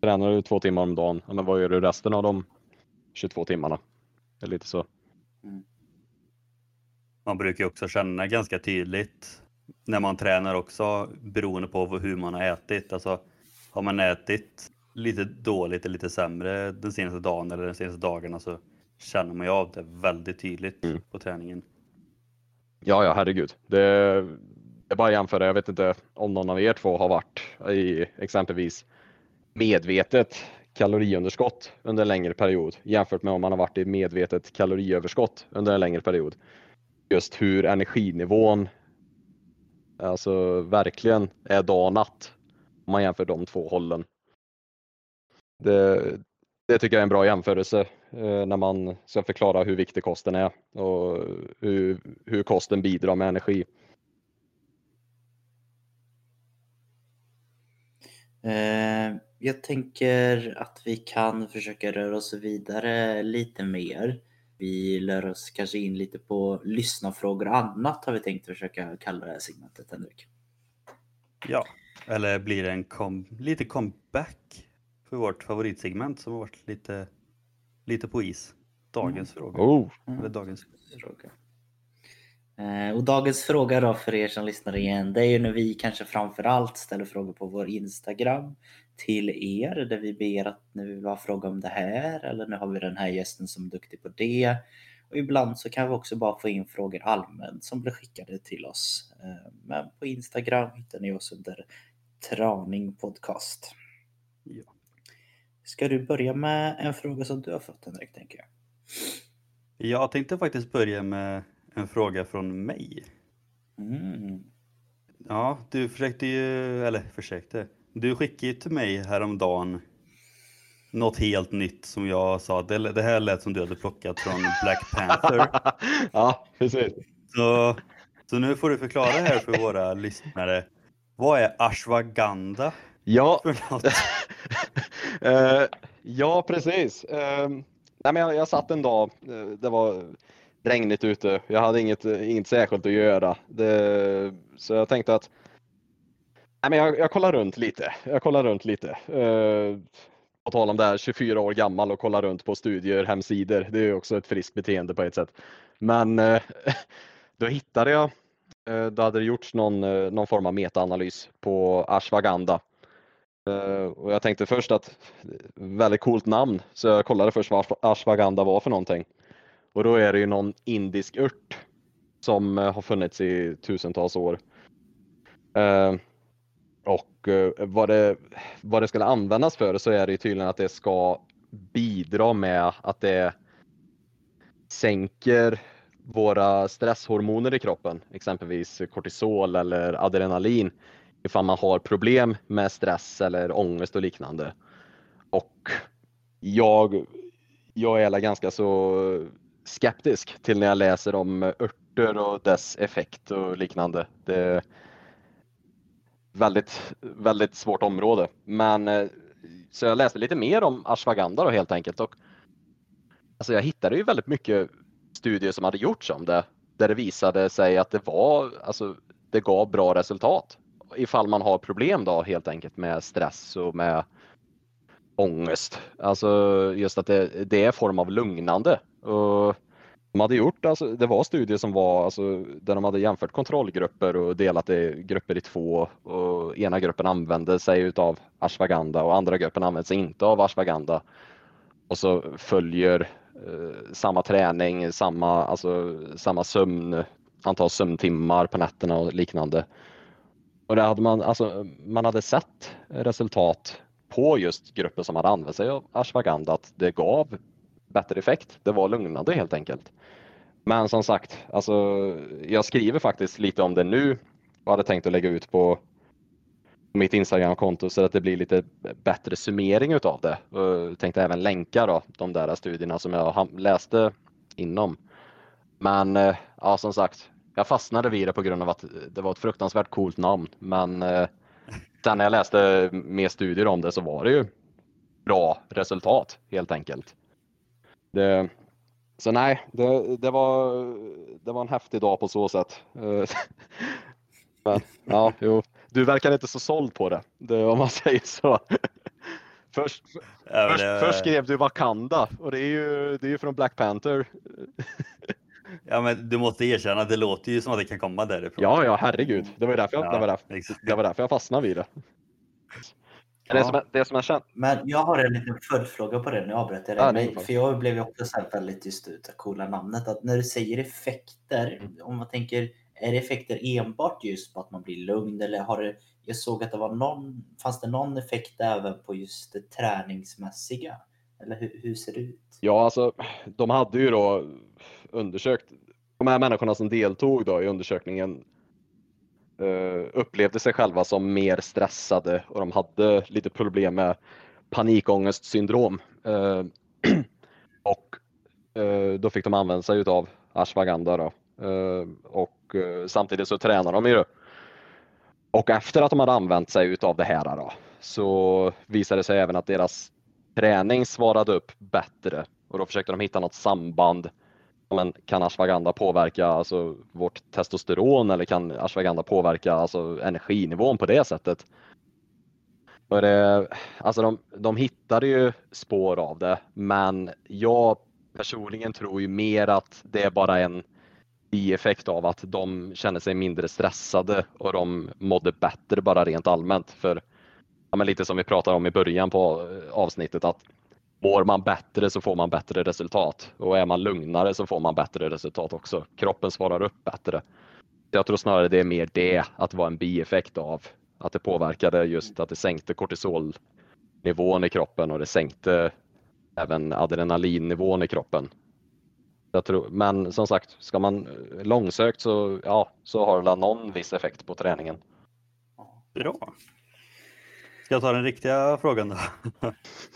tränar du två timmar om dagen, men vad gör du resten av de 22 timmarna? Det är lite så. Mm. Man brukar också känna ganska tydligt när man tränar också beroende på hur man har ätit. Alltså, har man ätit lite dåligt eller lite sämre den senaste dagen eller de senaste dagarna så känner man ju av det väldigt tydligt mm. på träningen. Ja, ja, herregud. Det, är bara jämföra. Jag vet inte om någon av er två har varit i exempelvis medvetet kaloriunderskott under en längre period jämfört med om man har varit i medvetet kaloriöverskott under en längre period. Just hur energinivån alltså verkligen är dag och natt om man jämför de två hållen. Det, det tycker jag är en bra jämförelse eh, när man ska förklara hur viktig kosten är och hur, hur kosten bidrar med energi. Eh, jag tänker att vi kan försöka röra oss vidare lite mer. Vi lär oss kanske in lite på lyssnarfrågor och annat har vi tänkt försöka kalla det här segmentet, Henrik. Ja, eller blir det en kom lite comeback för vårt favoritsegment som har varit lite, lite på is? Dagens mm. fråga. Oh. Eller dagens fråga. Eh, och dagens fråga då för er som lyssnar igen, det är ju när vi kanske framförallt ställer frågor på vår Instagram till er där vi ber att nu vill ha fråga om det här eller nu har vi den här gästen som är duktig på det. Och ibland så kan vi också bara få in frågor allmänt som blir skickade till oss. Eh, men på Instagram hittar ni oss under Traning Podcast. Ja. Ska du börja med en fråga som du har fått Henrik, tänker jag? Jag tänkte faktiskt börja med en fråga från mig. Mm. Ja, du försökte ju, eller försökte, du skickade ju till mig häromdagen något helt nytt som jag sa, det, det här lät som du hade plockat från Black Panther. <laughs> ja, precis. Så, så nu får du förklara här för våra lyssnare. Vad är ashwagandha? Ja, uh, ja precis. Uh, nej, men jag, jag satt en dag, uh, det var regnigt ute. Jag hade inget, inget särskilt att göra. Det, så jag tänkte att nej, men jag, jag kollar runt lite. Jag kollar runt lite. Uh, på tal om det här 24 år gammal och kolla runt på studier, hemsidor. Det är också ett friskt beteende på ett sätt. Men uh, <laughs> då hittade jag, uh, då hade det gjorts någon, någon form av metaanalys på ashwagandha. Eh, och jag tänkte först att väldigt coolt namn så jag kollade först vad ashwagandha var för någonting. Och då är det ju någon indisk ört som eh, har funnits i tusentals år. Eh, och vad det, vad det skulle användas för så är det tydligen att det ska bidra med att det sänker våra stresshormoner i kroppen, exempelvis kortisol eller adrenalin, ifall man har problem med stress eller ångest och liknande. Och jag, jag är ganska så skeptisk till när jag läser om örter och dess effekt och liknande. Det är väldigt, väldigt svårt område. Men eh, så jag läste lite mer om ashwagandha då helt enkelt. Och, alltså jag hittade ju väldigt mycket studier som hade gjorts om det där det visade sig att det var, alltså det gav bra resultat ifall man har problem då helt enkelt med stress och med ångest. Alltså just att det, det är form av lugnande. Och de hade gjort, alltså, det var studier som var alltså, där de hade jämfört kontrollgrupper och delat i grupper i två och ena gruppen använde sig utav ashwagandha och andra gruppen använde sig inte av ashwagandha. Och så följer eh, samma träning, samma, alltså, samma sömn, antal sömntimmar på nätterna och liknande. Och där hade man, alltså, man hade sett resultat på just grupper som hade använt sig av ashwagandha att det gav bättre effekt. Det var lugnande helt enkelt. Men som sagt, alltså, jag skriver faktiskt lite om det nu och hade tänkt att lägga ut på mitt Instagramkonto så att det blir lite bättre summering utav det. Jag tänkte även länka då, de där studierna som jag läste inom. Men eh, ja, som sagt, jag fastnade vid det på grund av att det var ett fruktansvärt coolt namn. Men eh, sen när jag läste mer studier om det så var det ju bra resultat helt enkelt. Det, så nej, det, det, var, det var en häftig dag på så sätt. <laughs> Men ja, jo, du verkar inte så såld på det, det om man <laughs> säger så. Först, ja, först, det... först, skrev du Wakanda och det är ju, det är ju från Black Panther. <laughs> Ja men du måste erkänna att det låter ju som att det kan komma därifrån. Ja, ja herregud. Det var därför jag, ja, det var därför, det var därför jag fastnade vid det. Ja. Det, som, det som jag känner. Men jag har en liten följdfråga på det, nu avbröt jag dig. Ja, för jag blev ju också så väldigt just ut av coola namnet. Att när du säger effekter, mm. om man tänker, är det effekter enbart just på att man blir lugn eller har det, jag såg att det var någon, fanns det någon effekt även på just det träningsmässiga? Eller hur, hur ser det ut? Ja, alltså de hade ju då undersökt, de här människorna som deltog då i undersökningen Eh, upplevde sig själva som mer stressade och de hade lite problem med panikångestsyndrom. Eh, <clears throat> och eh, då fick de använda sig utav ashwagandha då. Eh, och eh, samtidigt så tränar de ju. Och efter att de hade använt sig utav det här då, så visade det sig även att deras träning svarade upp bättre och då försökte de hitta något samband men kan ashwagandha påverka alltså, vårt testosteron eller kan ashwagandha påverka alltså, energinivån på det sättet? Och det, alltså de, de hittade ju spår av det, men jag personligen tror ju mer att det är bara en bieffekt av att de känner sig mindre stressade och de mådde bättre bara rent allmänt. För ja, men lite som vi pratade om i början på eh, avsnittet att Mår man bättre så får man bättre resultat och är man lugnare så får man bättre resultat också. Kroppen svarar upp bättre. Jag tror snarare det är mer det, att vara en bieffekt av att det påverkade just att det sänkte kortisolnivån i kroppen och det sänkte även adrenalinnivån i kroppen. Jag tror, men som sagt, ska man långsökt så, ja, så har det någon viss effekt på träningen. Bra. Ska jag ta den riktiga frågan då?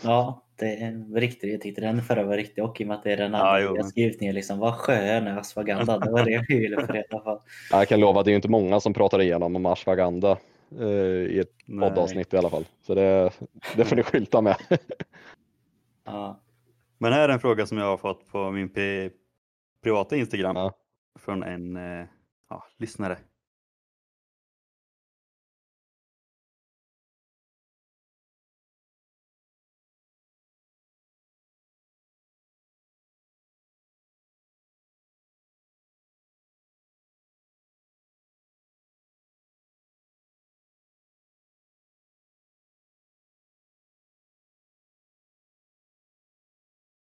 ja, det är riktigt. Jag tyckte den förra var riktig och i och med att det är den andra ja, jag skrivit ner liksom, vad skön är ashwagandha? Det var det jag ville få reda på. Jag kan lova, det är inte många som pratar igenom om ashwagandha eh, i ett poddavsnitt i alla fall. Så det, det får ni skylta med. <laughs> ja. Men här är en fråga som jag har fått på min privata Instagram ja. från en eh, ja, lyssnare.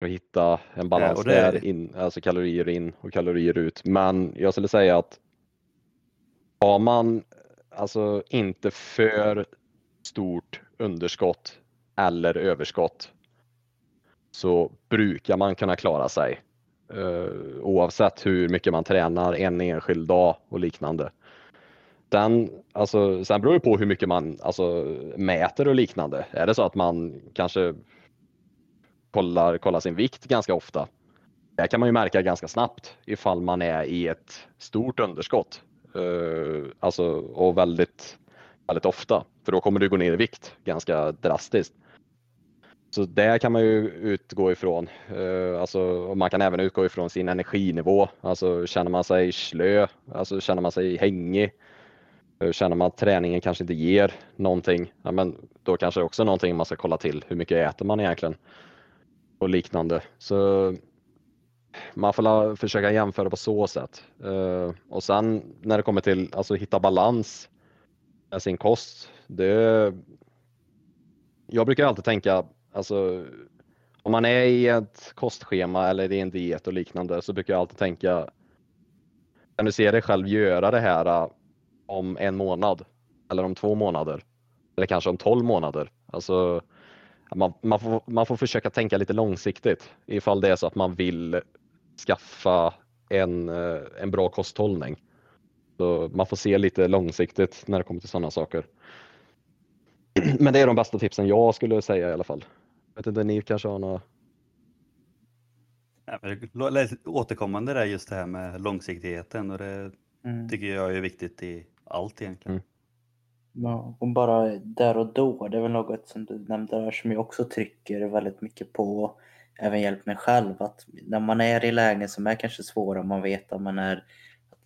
Och hitta en balans ja, där, in, alltså kalorier in och kalorier ut. Men jag skulle säga att har man alltså inte för stort underskott eller överskott så brukar man kunna klara sig uh, oavsett hur mycket man tränar en enskild dag och liknande. Den, alltså, sen beror det på hur mycket man alltså, mäter och liknande. Är det så att man kanske kollar, kollar sin vikt ganska ofta. Det kan man ju märka ganska snabbt ifall man är i ett stort underskott. Uh, alltså, och väldigt, väldigt ofta, för då kommer du gå ner i vikt ganska drastiskt. Så det kan man ju utgå ifrån. Uh, alltså, man kan även utgå ifrån sin energinivå. Alltså, känner man sig slö, alltså, känner man sig hängig, uh, känner man att träningen kanske inte ger någonting, ja, men då kanske det också är någonting man ska kolla till. Hur mycket äter man egentligen? Och liknande. Så man får försöka jämföra på så sätt. Eh, och sen när det kommer till alltså hitta balans med sin kost. Det, jag brukar alltid tänka, alltså om man är i ett kostschema eller i en diet och liknande så brukar jag alltid tänka, kan du se dig själv göra det här eh, om en månad eller om två månader eller kanske om 12 månader? Alltså, man, man, får, man får försöka tänka lite långsiktigt ifall det är så att man vill skaffa en, eh, en bra kosthållning. Så man får se lite långsiktigt när det kommer till sådana saker. <clears throat> Men det är de bästa tipsen jag skulle säga i alla fall. Jag vet inte, ni kanske har några? Ja, men det låter återkommande där just det här med långsiktigheten och det Mm. tycker jag är viktigt i allt egentligen. Mm. Ja, och bara där och då, det är väl något som du nämnde där som jag också trycker väldigt mycket på. Även hjälpt mig själv att när man är i lägen som är kanske svåra, man vet att man är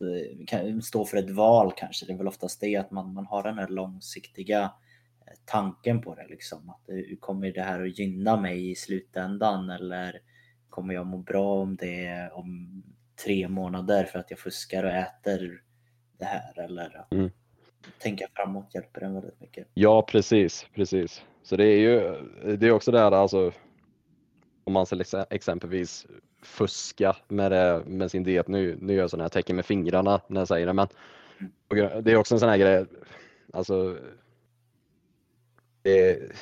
eh, kan stå för ett val kanske. Det är väl oftast det att man, man har den här långsiktiga eh, tanken på det liksom. Att eh, kommer det här att gynna mig i slutändan eller kommer jag må bra om det om tre månader för att jag fuskar och äter det här eller att Mm tänka framåt hjälper en väldigt mycket. Ja, precis, precis. Så det är ju det är också det här alltså om man exempelvis fuska med, det, med sin diet. Nu, nu gör jag sådana här tecken med fingrarna när jag säger det, men det är också en sån här grej. Alltså. Det,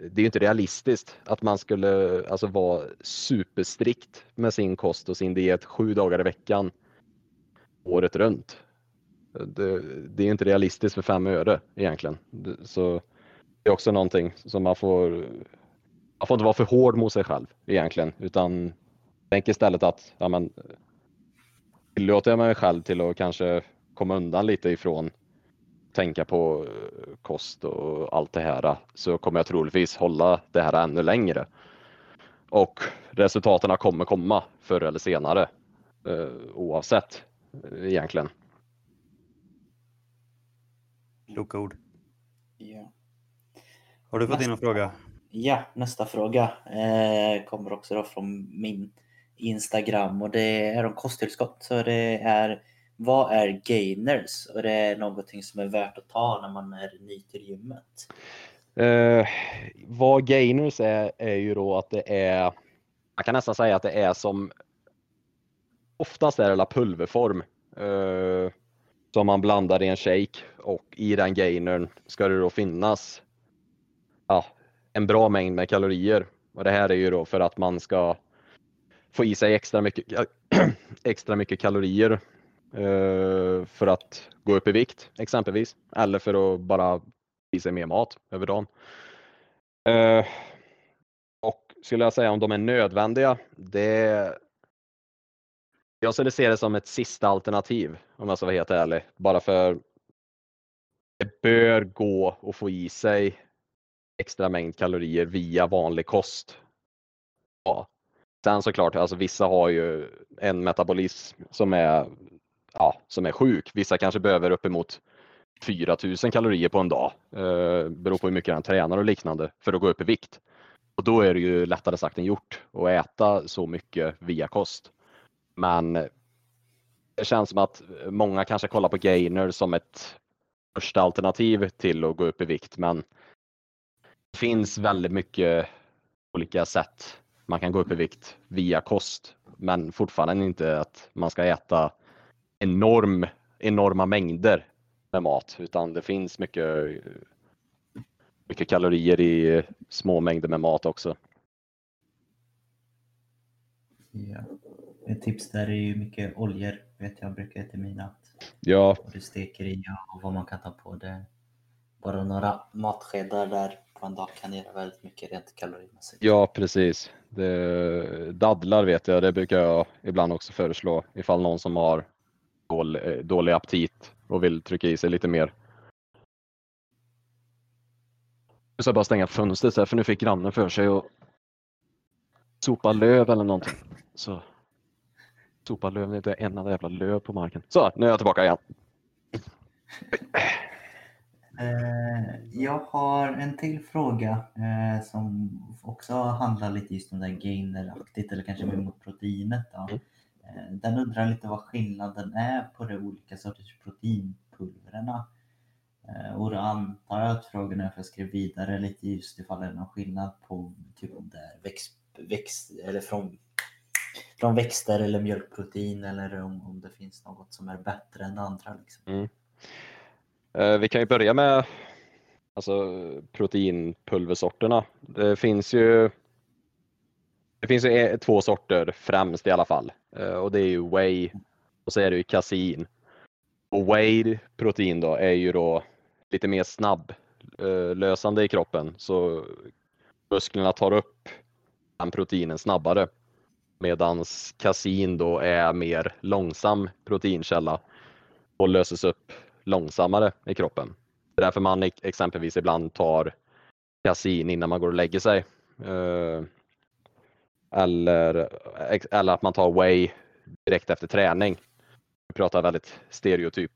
det är ju inte realistiskt att man skulle alltså vara superstrikt med sin kost och sin diet sju dagar i veckan året runt. Det, det är inte realistiskt för fem öre egentligen. Det- Så det är också någonting som man får. Man får inte vara för hård mot sig själv egentligen, utan tänk istället att ja, men, tillåter jag mig själv till att kanske komma undan lite ifrån tänka på eh, kost och allt det här så kommer jag troligtvis hålla det här ännu längre. Och resultaten kommer komma förr eller senare eh, oavsett eh, egentligen. Kloka ord. Ja. Har du fått in en fråga? Ja, nästa fråga eh, kommer också då från min Instagram och det är om kosttillskott. Så det är vad är gainers? Och det är någonting som är värt att ta när man är ny till gymmet. Eh, vad gainers är, är ju då att det är, man kan nästan säga att det är som, oftast är det la pulverform eh, som man blandar i en shake och i den gainern ska det då finnas ja, en bra mängd med kalorier. Och det här är ju då för att man ska få i sig extra mycket, <clears throat> extra mycket kalorier eh, för att gå upp i vikt exempelvis. Eller för att bara i sig mer mat över dagen. Eh, och skulle jag säga om de är nödvändiga, det jag skulle se det som ett sista alternativ om jag ska vara helt ärlig. Bara för det bör gå att få i sig extra mängd kalorier via vanlig kost. Ja. Sen såklart, alltså vissa har ju en metabolism som är, ja, som är sjuk. Vissa kanske behöver uppemot 4000 kalorier på en dag. Eh, beror på hur mycket han tränar och liknande för att gå upp i vikt. Och då är det ju lättare sagt än gjort att äta så mycket via kost. Men det känns som att många kanske kollar på gainer som ett första alternativ till att gå upp i vikt. Men det finns väldigt mycket olika sätt man kan gå upp i vikt via kost. Men fortfarande inte att man ska äta enorm, enorma mängder med mat utan det finns mycket, mycket kalorier i små mängder med mat också. Yeah. Ett tips där är ju mycket oljor. Vet jag brukar till mina. Ja, vad du steker i och vad man kan ta på det. Bara några matskedar där på en dag kan göra väldigt mycket rent kalorimässigt. ja precis. Det, dadlar vet jag, det brukar jag ibland också föreslå ifall någon som har dålig, dålig aptit och vill trycka i sig lite mer. Jag ska bara stänga fönstret här för nu fick grannen för sig att sopa löv eller någonting. Så sopa det är inte en enda jävla löv på marken. Så, nu är jag tillbaka igen. Eh, jag har en till fråga eh, som också handlar lite just om det här gaineraktigt eller kanske mer mot proteinet. Då. Mm. Eh, den undrar lite vad skillnaden är på de olika sorters proteinpulverna. Och då antar jag att frågan är för jag skrev vidare lite just ifall det är någon skillnad på typ om det är växt, växt eller från, från växter eller mjölkprotein eller om, om det finns något som är bättre än andra. Liksom. Mm. Eh, Vi kan ju börja med alltså, proteinpulversorterna. Det finns ju det finns ju e- två sorter främst i alla fall Eh, och det är ju whey och så är det ju kasein. Och whey protein då är ju då lite mer snabblösande i kroppen så musklerna tar upp den proteinen snabbare. Medans kasin då är mer långsam proteinkälla och löses upp långsammare i kroppen. Det är därför man exempelvis ibland tar kasin innan man går och lägger sig. Eh, eller, eller att man tar whey direkt efter träning. Vi pratar väldigt stereotyp,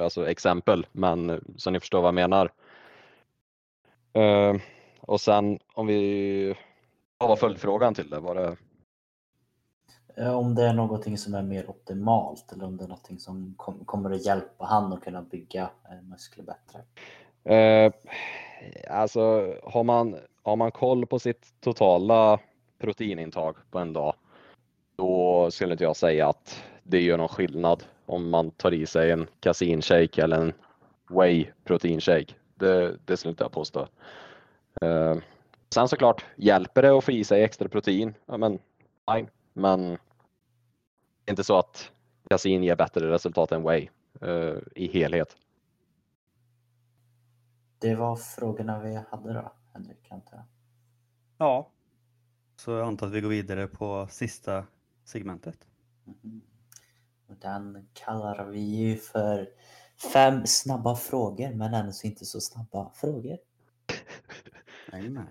alltså exempel, men eh, så ni förstår vad jag menar. Eh, och sen om vi, vad var följdfrågan till det? Var det Eh, om det är någonting som är mer optimalt eller om det är någonting som kom, kommer att hjälpa han att kunna bygga eh, muskler bättre. Eh, alltså har man, har man koll på sitt totala proteinintag på en dag, då skulle inte jag säga att det gör någon skillnad om man tar i sig en kasinshake eller en whey proteinshake. Det, det skulle inte jag påstå. Eh, sen såklart, hjälper det att få i sig extra protein? Ja, men fine. Men inte så att kasin ger bättre resultat än whey eh, i helhet. Det var frågorna vi hade då, Henrik. Antar jag. Ja. Så jag antar att vi går vidare på sista segmentet. Mhm. Och den kallar vi ju för fem snabba frågor men ännu så inte så snabba frågor. <laughs> Jajamän.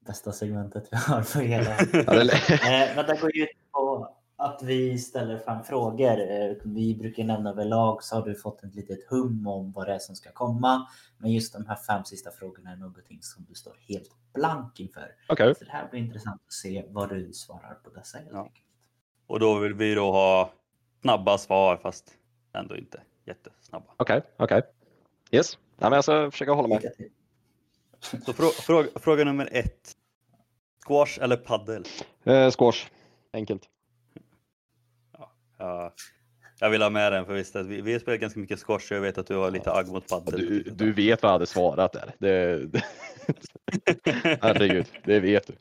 Bästa segmentet vi har för hela Ja, det, Eh, Men det går ju ut på att vi ställer fem frågor. Eh, Vi brukar nämna överlag så har du fått ett litet hum om vad det är som ska komma. Men just de här fem sista frågorna är någonting som du står helt blank inför. Okej. Så det här blir intressant att se vad du svarar på dessa helt Ja. enkelt. Och då vill vi då ha snabba svar fast ändå inte jättesnabba. Okej, okej. Yes. Ja, men jag ska försöka hålla mig. Så frå fråga, fråga nummer ett. Squash eller paddel? Eh, squash. Enkelt. Ja, jag vill ha med den för visst vi, vi har spelat ganska mycket squash och jag vet att du har lite agg mot paddel. Du, du vet vad jag hade svarat där. Det, det, <laughs> herregud, det vet du.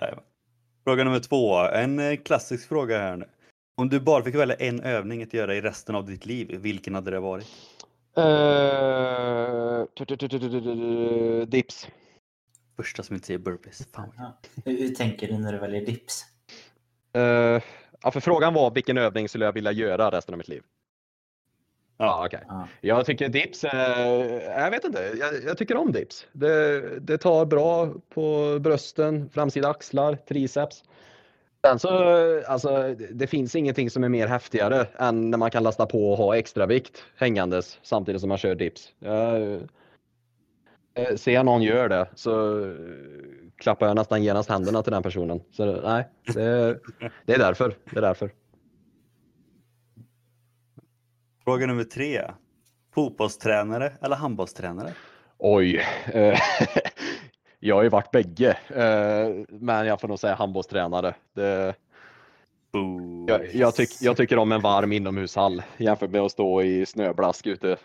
Jajamän. Fråga nummer två. En eh, klassisk fråga här nu. Om du bara fick välja en övning att göra i resten av ditt liv, vilken hade det varit? Eh, dips. Första som inte säger burpees. Fan. Ja. Hur, hur tänker du när du väljer dips? Ja, för frågan var vilken övning skulle jag vilja göra resten av mitt liv? Ja, okej. Ja. Jag tycker dips, eh, jag vet inte, jag, jag tycker om dips. Det, det tar bra på brösten, framsida axlar, triceps. Sen så, alltså, det- finns ingenting som är mer häftigare än när man kan lasta på och ha extra vikt hängandes samtidigt som man kör dips. Jag, eh, ser jag någon gör det så eh, klappar jag nästan genast händerna till den personen. Så nej, det, det är därför. Det är därför. Fråga nummer tre. Fotbollstränare eller handbollstränare? Oj. eh, <laughs> jag har ju varit bägge, eh, men jag får nog säga handbollstränare. Det, jag, jag, tyck, jag tycker om en varm inomhushall jämfört med att stå i snöblask ute.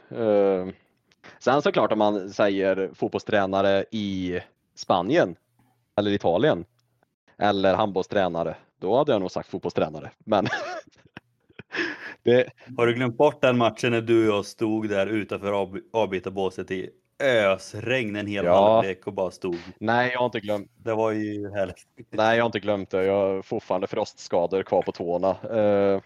Sen såklart om man säger fotbollstränare i Spanien eller Italien eller handbollstränare, då hade jag nog sagt fotbollstränare. Men <laughs> det, Har du glömt bort den matchen när du och jag stod där utanför av- avbytarbåset i ösregn en hel Ja. halvlek och bara stod? nej, jag har inte glömt. Det var ju härligt. Nej, jag har inte glömt det. Jag har fortfarande frostskador kvar på tårna. Eh,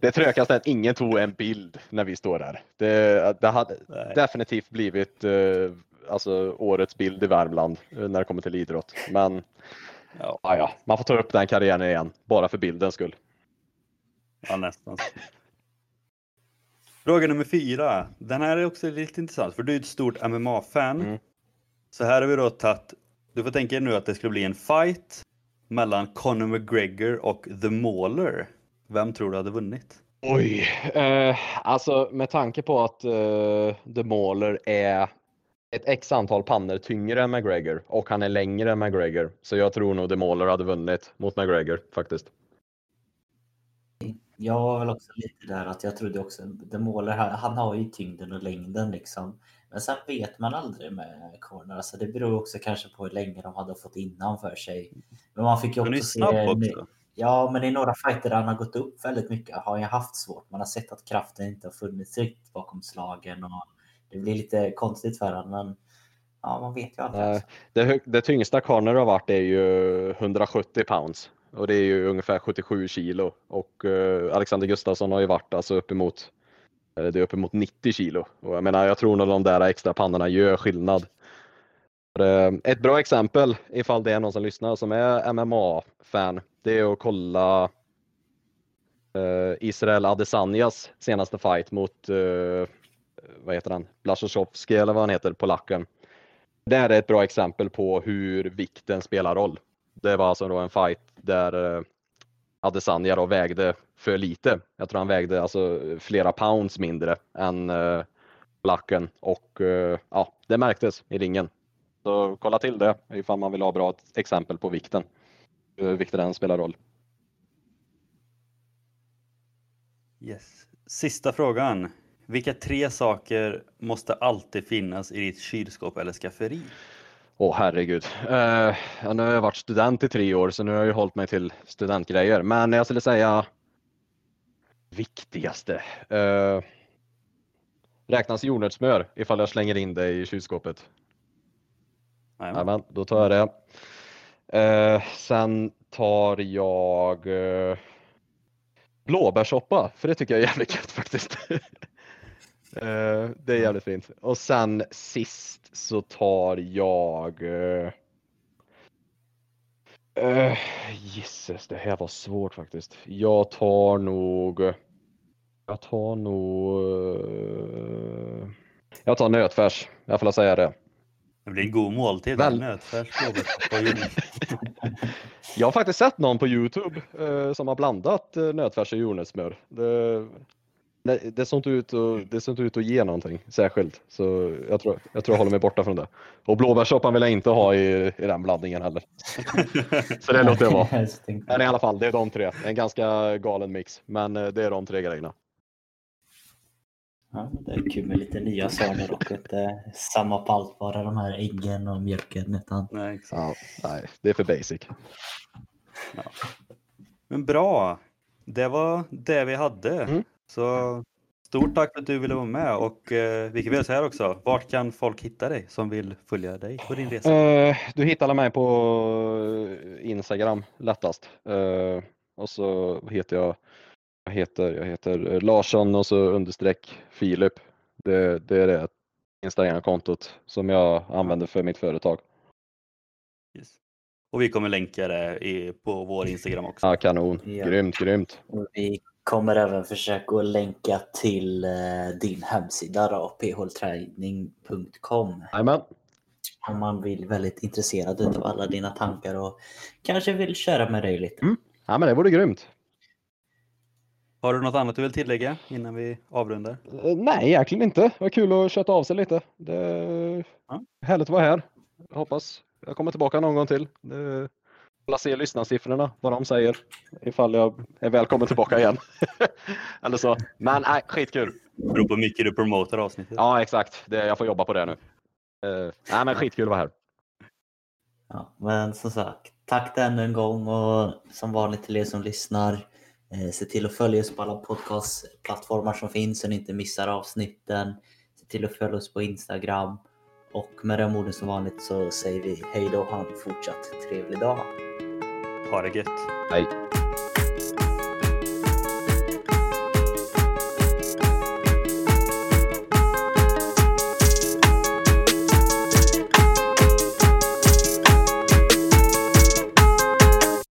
Det trökaste är att ingen tog en bild när vi står där. Det, det hade Nej. definitivt blivit eh, alltså, årets bild i Värmland eh, när det kommer till idrott. Men Ja, ja, ja, man får ta upp den karriären igen, bara för bildens skull. ja, nästan. Fråga nummer fyra. Den här är också lite intressant för du är ett stort MMA-fan. Mm. Så här har vi då tagit, du får tänka dig nu att det skulle bli en fight mellan Conor McGregor och The Mauler. Vem tror du hade vunnit? Oj, eh, alltså med tanke på att eh, The Mauler är ett x antal pannor tyngre än McGregor och han är längre än McGregor. Så jag tror nog The Mauler hade vunnit mot McGregor faktiskt. Jag var väl också lite där att jag trodde också The Mauler han har ju tyngden och längden liksom. Men sen vet man aldrig med Corner. Alltså det beror också kanske på hur länge de hade fått innan för sig. Men man fick ju Han är ju också snabb se... också. Ja, men i några fighter där han har gått upp väldigt mycket har jag haft svårt. Man har sett att kraften inte har funnits riktigt bakom slagen och det blir lite konstigt för honom. Men ja, man vet ju aldrig. Det, det tyngsta Conor har varit är ju 170 pounds och det är ju ungefär 77 kilo och uh, Alexander Gustafsson har ju varit alltså uppemot eller det är uppemot 90 kilo och jag menar jag tror nog de där extra pannorna gör skillnad. Eh, ett bra exempel ifall det är någon som lyssnar som är MMA-fan det är att kolla eh, Israel Adesanyas senaste fight mot eh, vad heter han? Blaszczykowski eller vad han heter, polacken. Det här är ett bra exempel på hur vikten spelar roll. Det var alltså då en fight där eh, Adesanya då vägde för lite. Jag tror han vägde alltså flera pounds mindre än eh, polacken och eh, ja, det märktes i ringen. Så kolla till det ifall man vill ha bra exempel på vikten. Hur vikten den spelar roll. Yes. Sista frågan. Vilka tre saker måste alltid finnas i ditt kylskåp eller skafferi? Åh herregud. Uh, ja, nu har jag varit student i tre år så nu har jag ju hållit mig till studentgrejer. Men jag skulle säga viktigaste. Uh, räknas jordnötssmör ifall jag slänger in det i kylskåpet? Jajamän, då tar jag det. Eh, sen tar jag uh, blåbärssoppa, för det tycker jag är jävligt gött faktiskt. <laughs> Eh, det är jävligt fint. Och sen sist så tar jag uh, uh, Gisses, det här var svårt faktiskt. Jag tar nog Jag tar nog uh, Jag tar nötfärs, jag får säga det. Det blir en god måltid. Väl- Nötfärs. <laughs> Jag har faktiskt sett någon på Youtube eh, som har blandat eh, nötfärs och jordnötssmör. Det, det, det, såg inte ut att, det såg inte ut att ge någonting särskilt. Så jag tror, jag tror jag håller mig borta från det. Och blåbärssoppan vill jag inte ha i, i den blandningen heller. <laughs> Så det låter jag vara. Men i alla fall, det är de tre. En ganska galen mix. Men eh, det är de tre grejerna. Ja, det är kul med lite nya saker och inte samma på allt, bara de här äggen och mjölken. Utan Nej, exakt. Ja, nej, det är för basic. Men bra. Det var det vi hade. Mm. Så stort tack för att du ville vara med och eh, vi kan väl säga också, vart kan folk hitta dig som vill följa dig på din resa? Eh, du hittar mig på eh, Instagram lättast. Eh, och så heter jag, jag heter, jag heter eh, Larsson och så understreck Filip. Det, det är det Instagram-kontot som jag använder för mitt företag. Yes. Och vi kommer länka det i, på vår Instagram också. Ja, kanon. Ja. Grymt, grymt. och vi kommer även försöka att länka till eh, din hemsida då, phtraining.com Jajamän. om man vill väldigt intresserad av alla dina tankar och kanske vill köra med dig lite. Mm. Ja, men det vore grymt. Har du något annat du vill tillägga innan vi avrundar? Eh, Nej, egentligen inte. Det var kul att köta av sig lite. Det är Ja. härligt att vara här. Jag hoppas jag kommer tillbaka någon gång till. Det... Jag se lyssnarsiffrorna, vad de säger. Ifall jag är välkommen tillbaka igen. <laughs> Eller så. Men nej, skitkul. Det beror på hur mycket du promotar avsnittet. Ja, exakt. Det, jag får jobba på det nu. Uh, nej, men skitkul att vara här. Ja, men som sagt, tack ännu en gång och som vanligt till er som lyssnar. Eh, se till att följa oss på alla podcastplattformar som finns så ni inte missar avsnitten. Se till att följa oss på Instagram. Och med de orden som vanligt så säger vi hej då och ha en fortsatt trevlig dag. Ha det gött. Hej.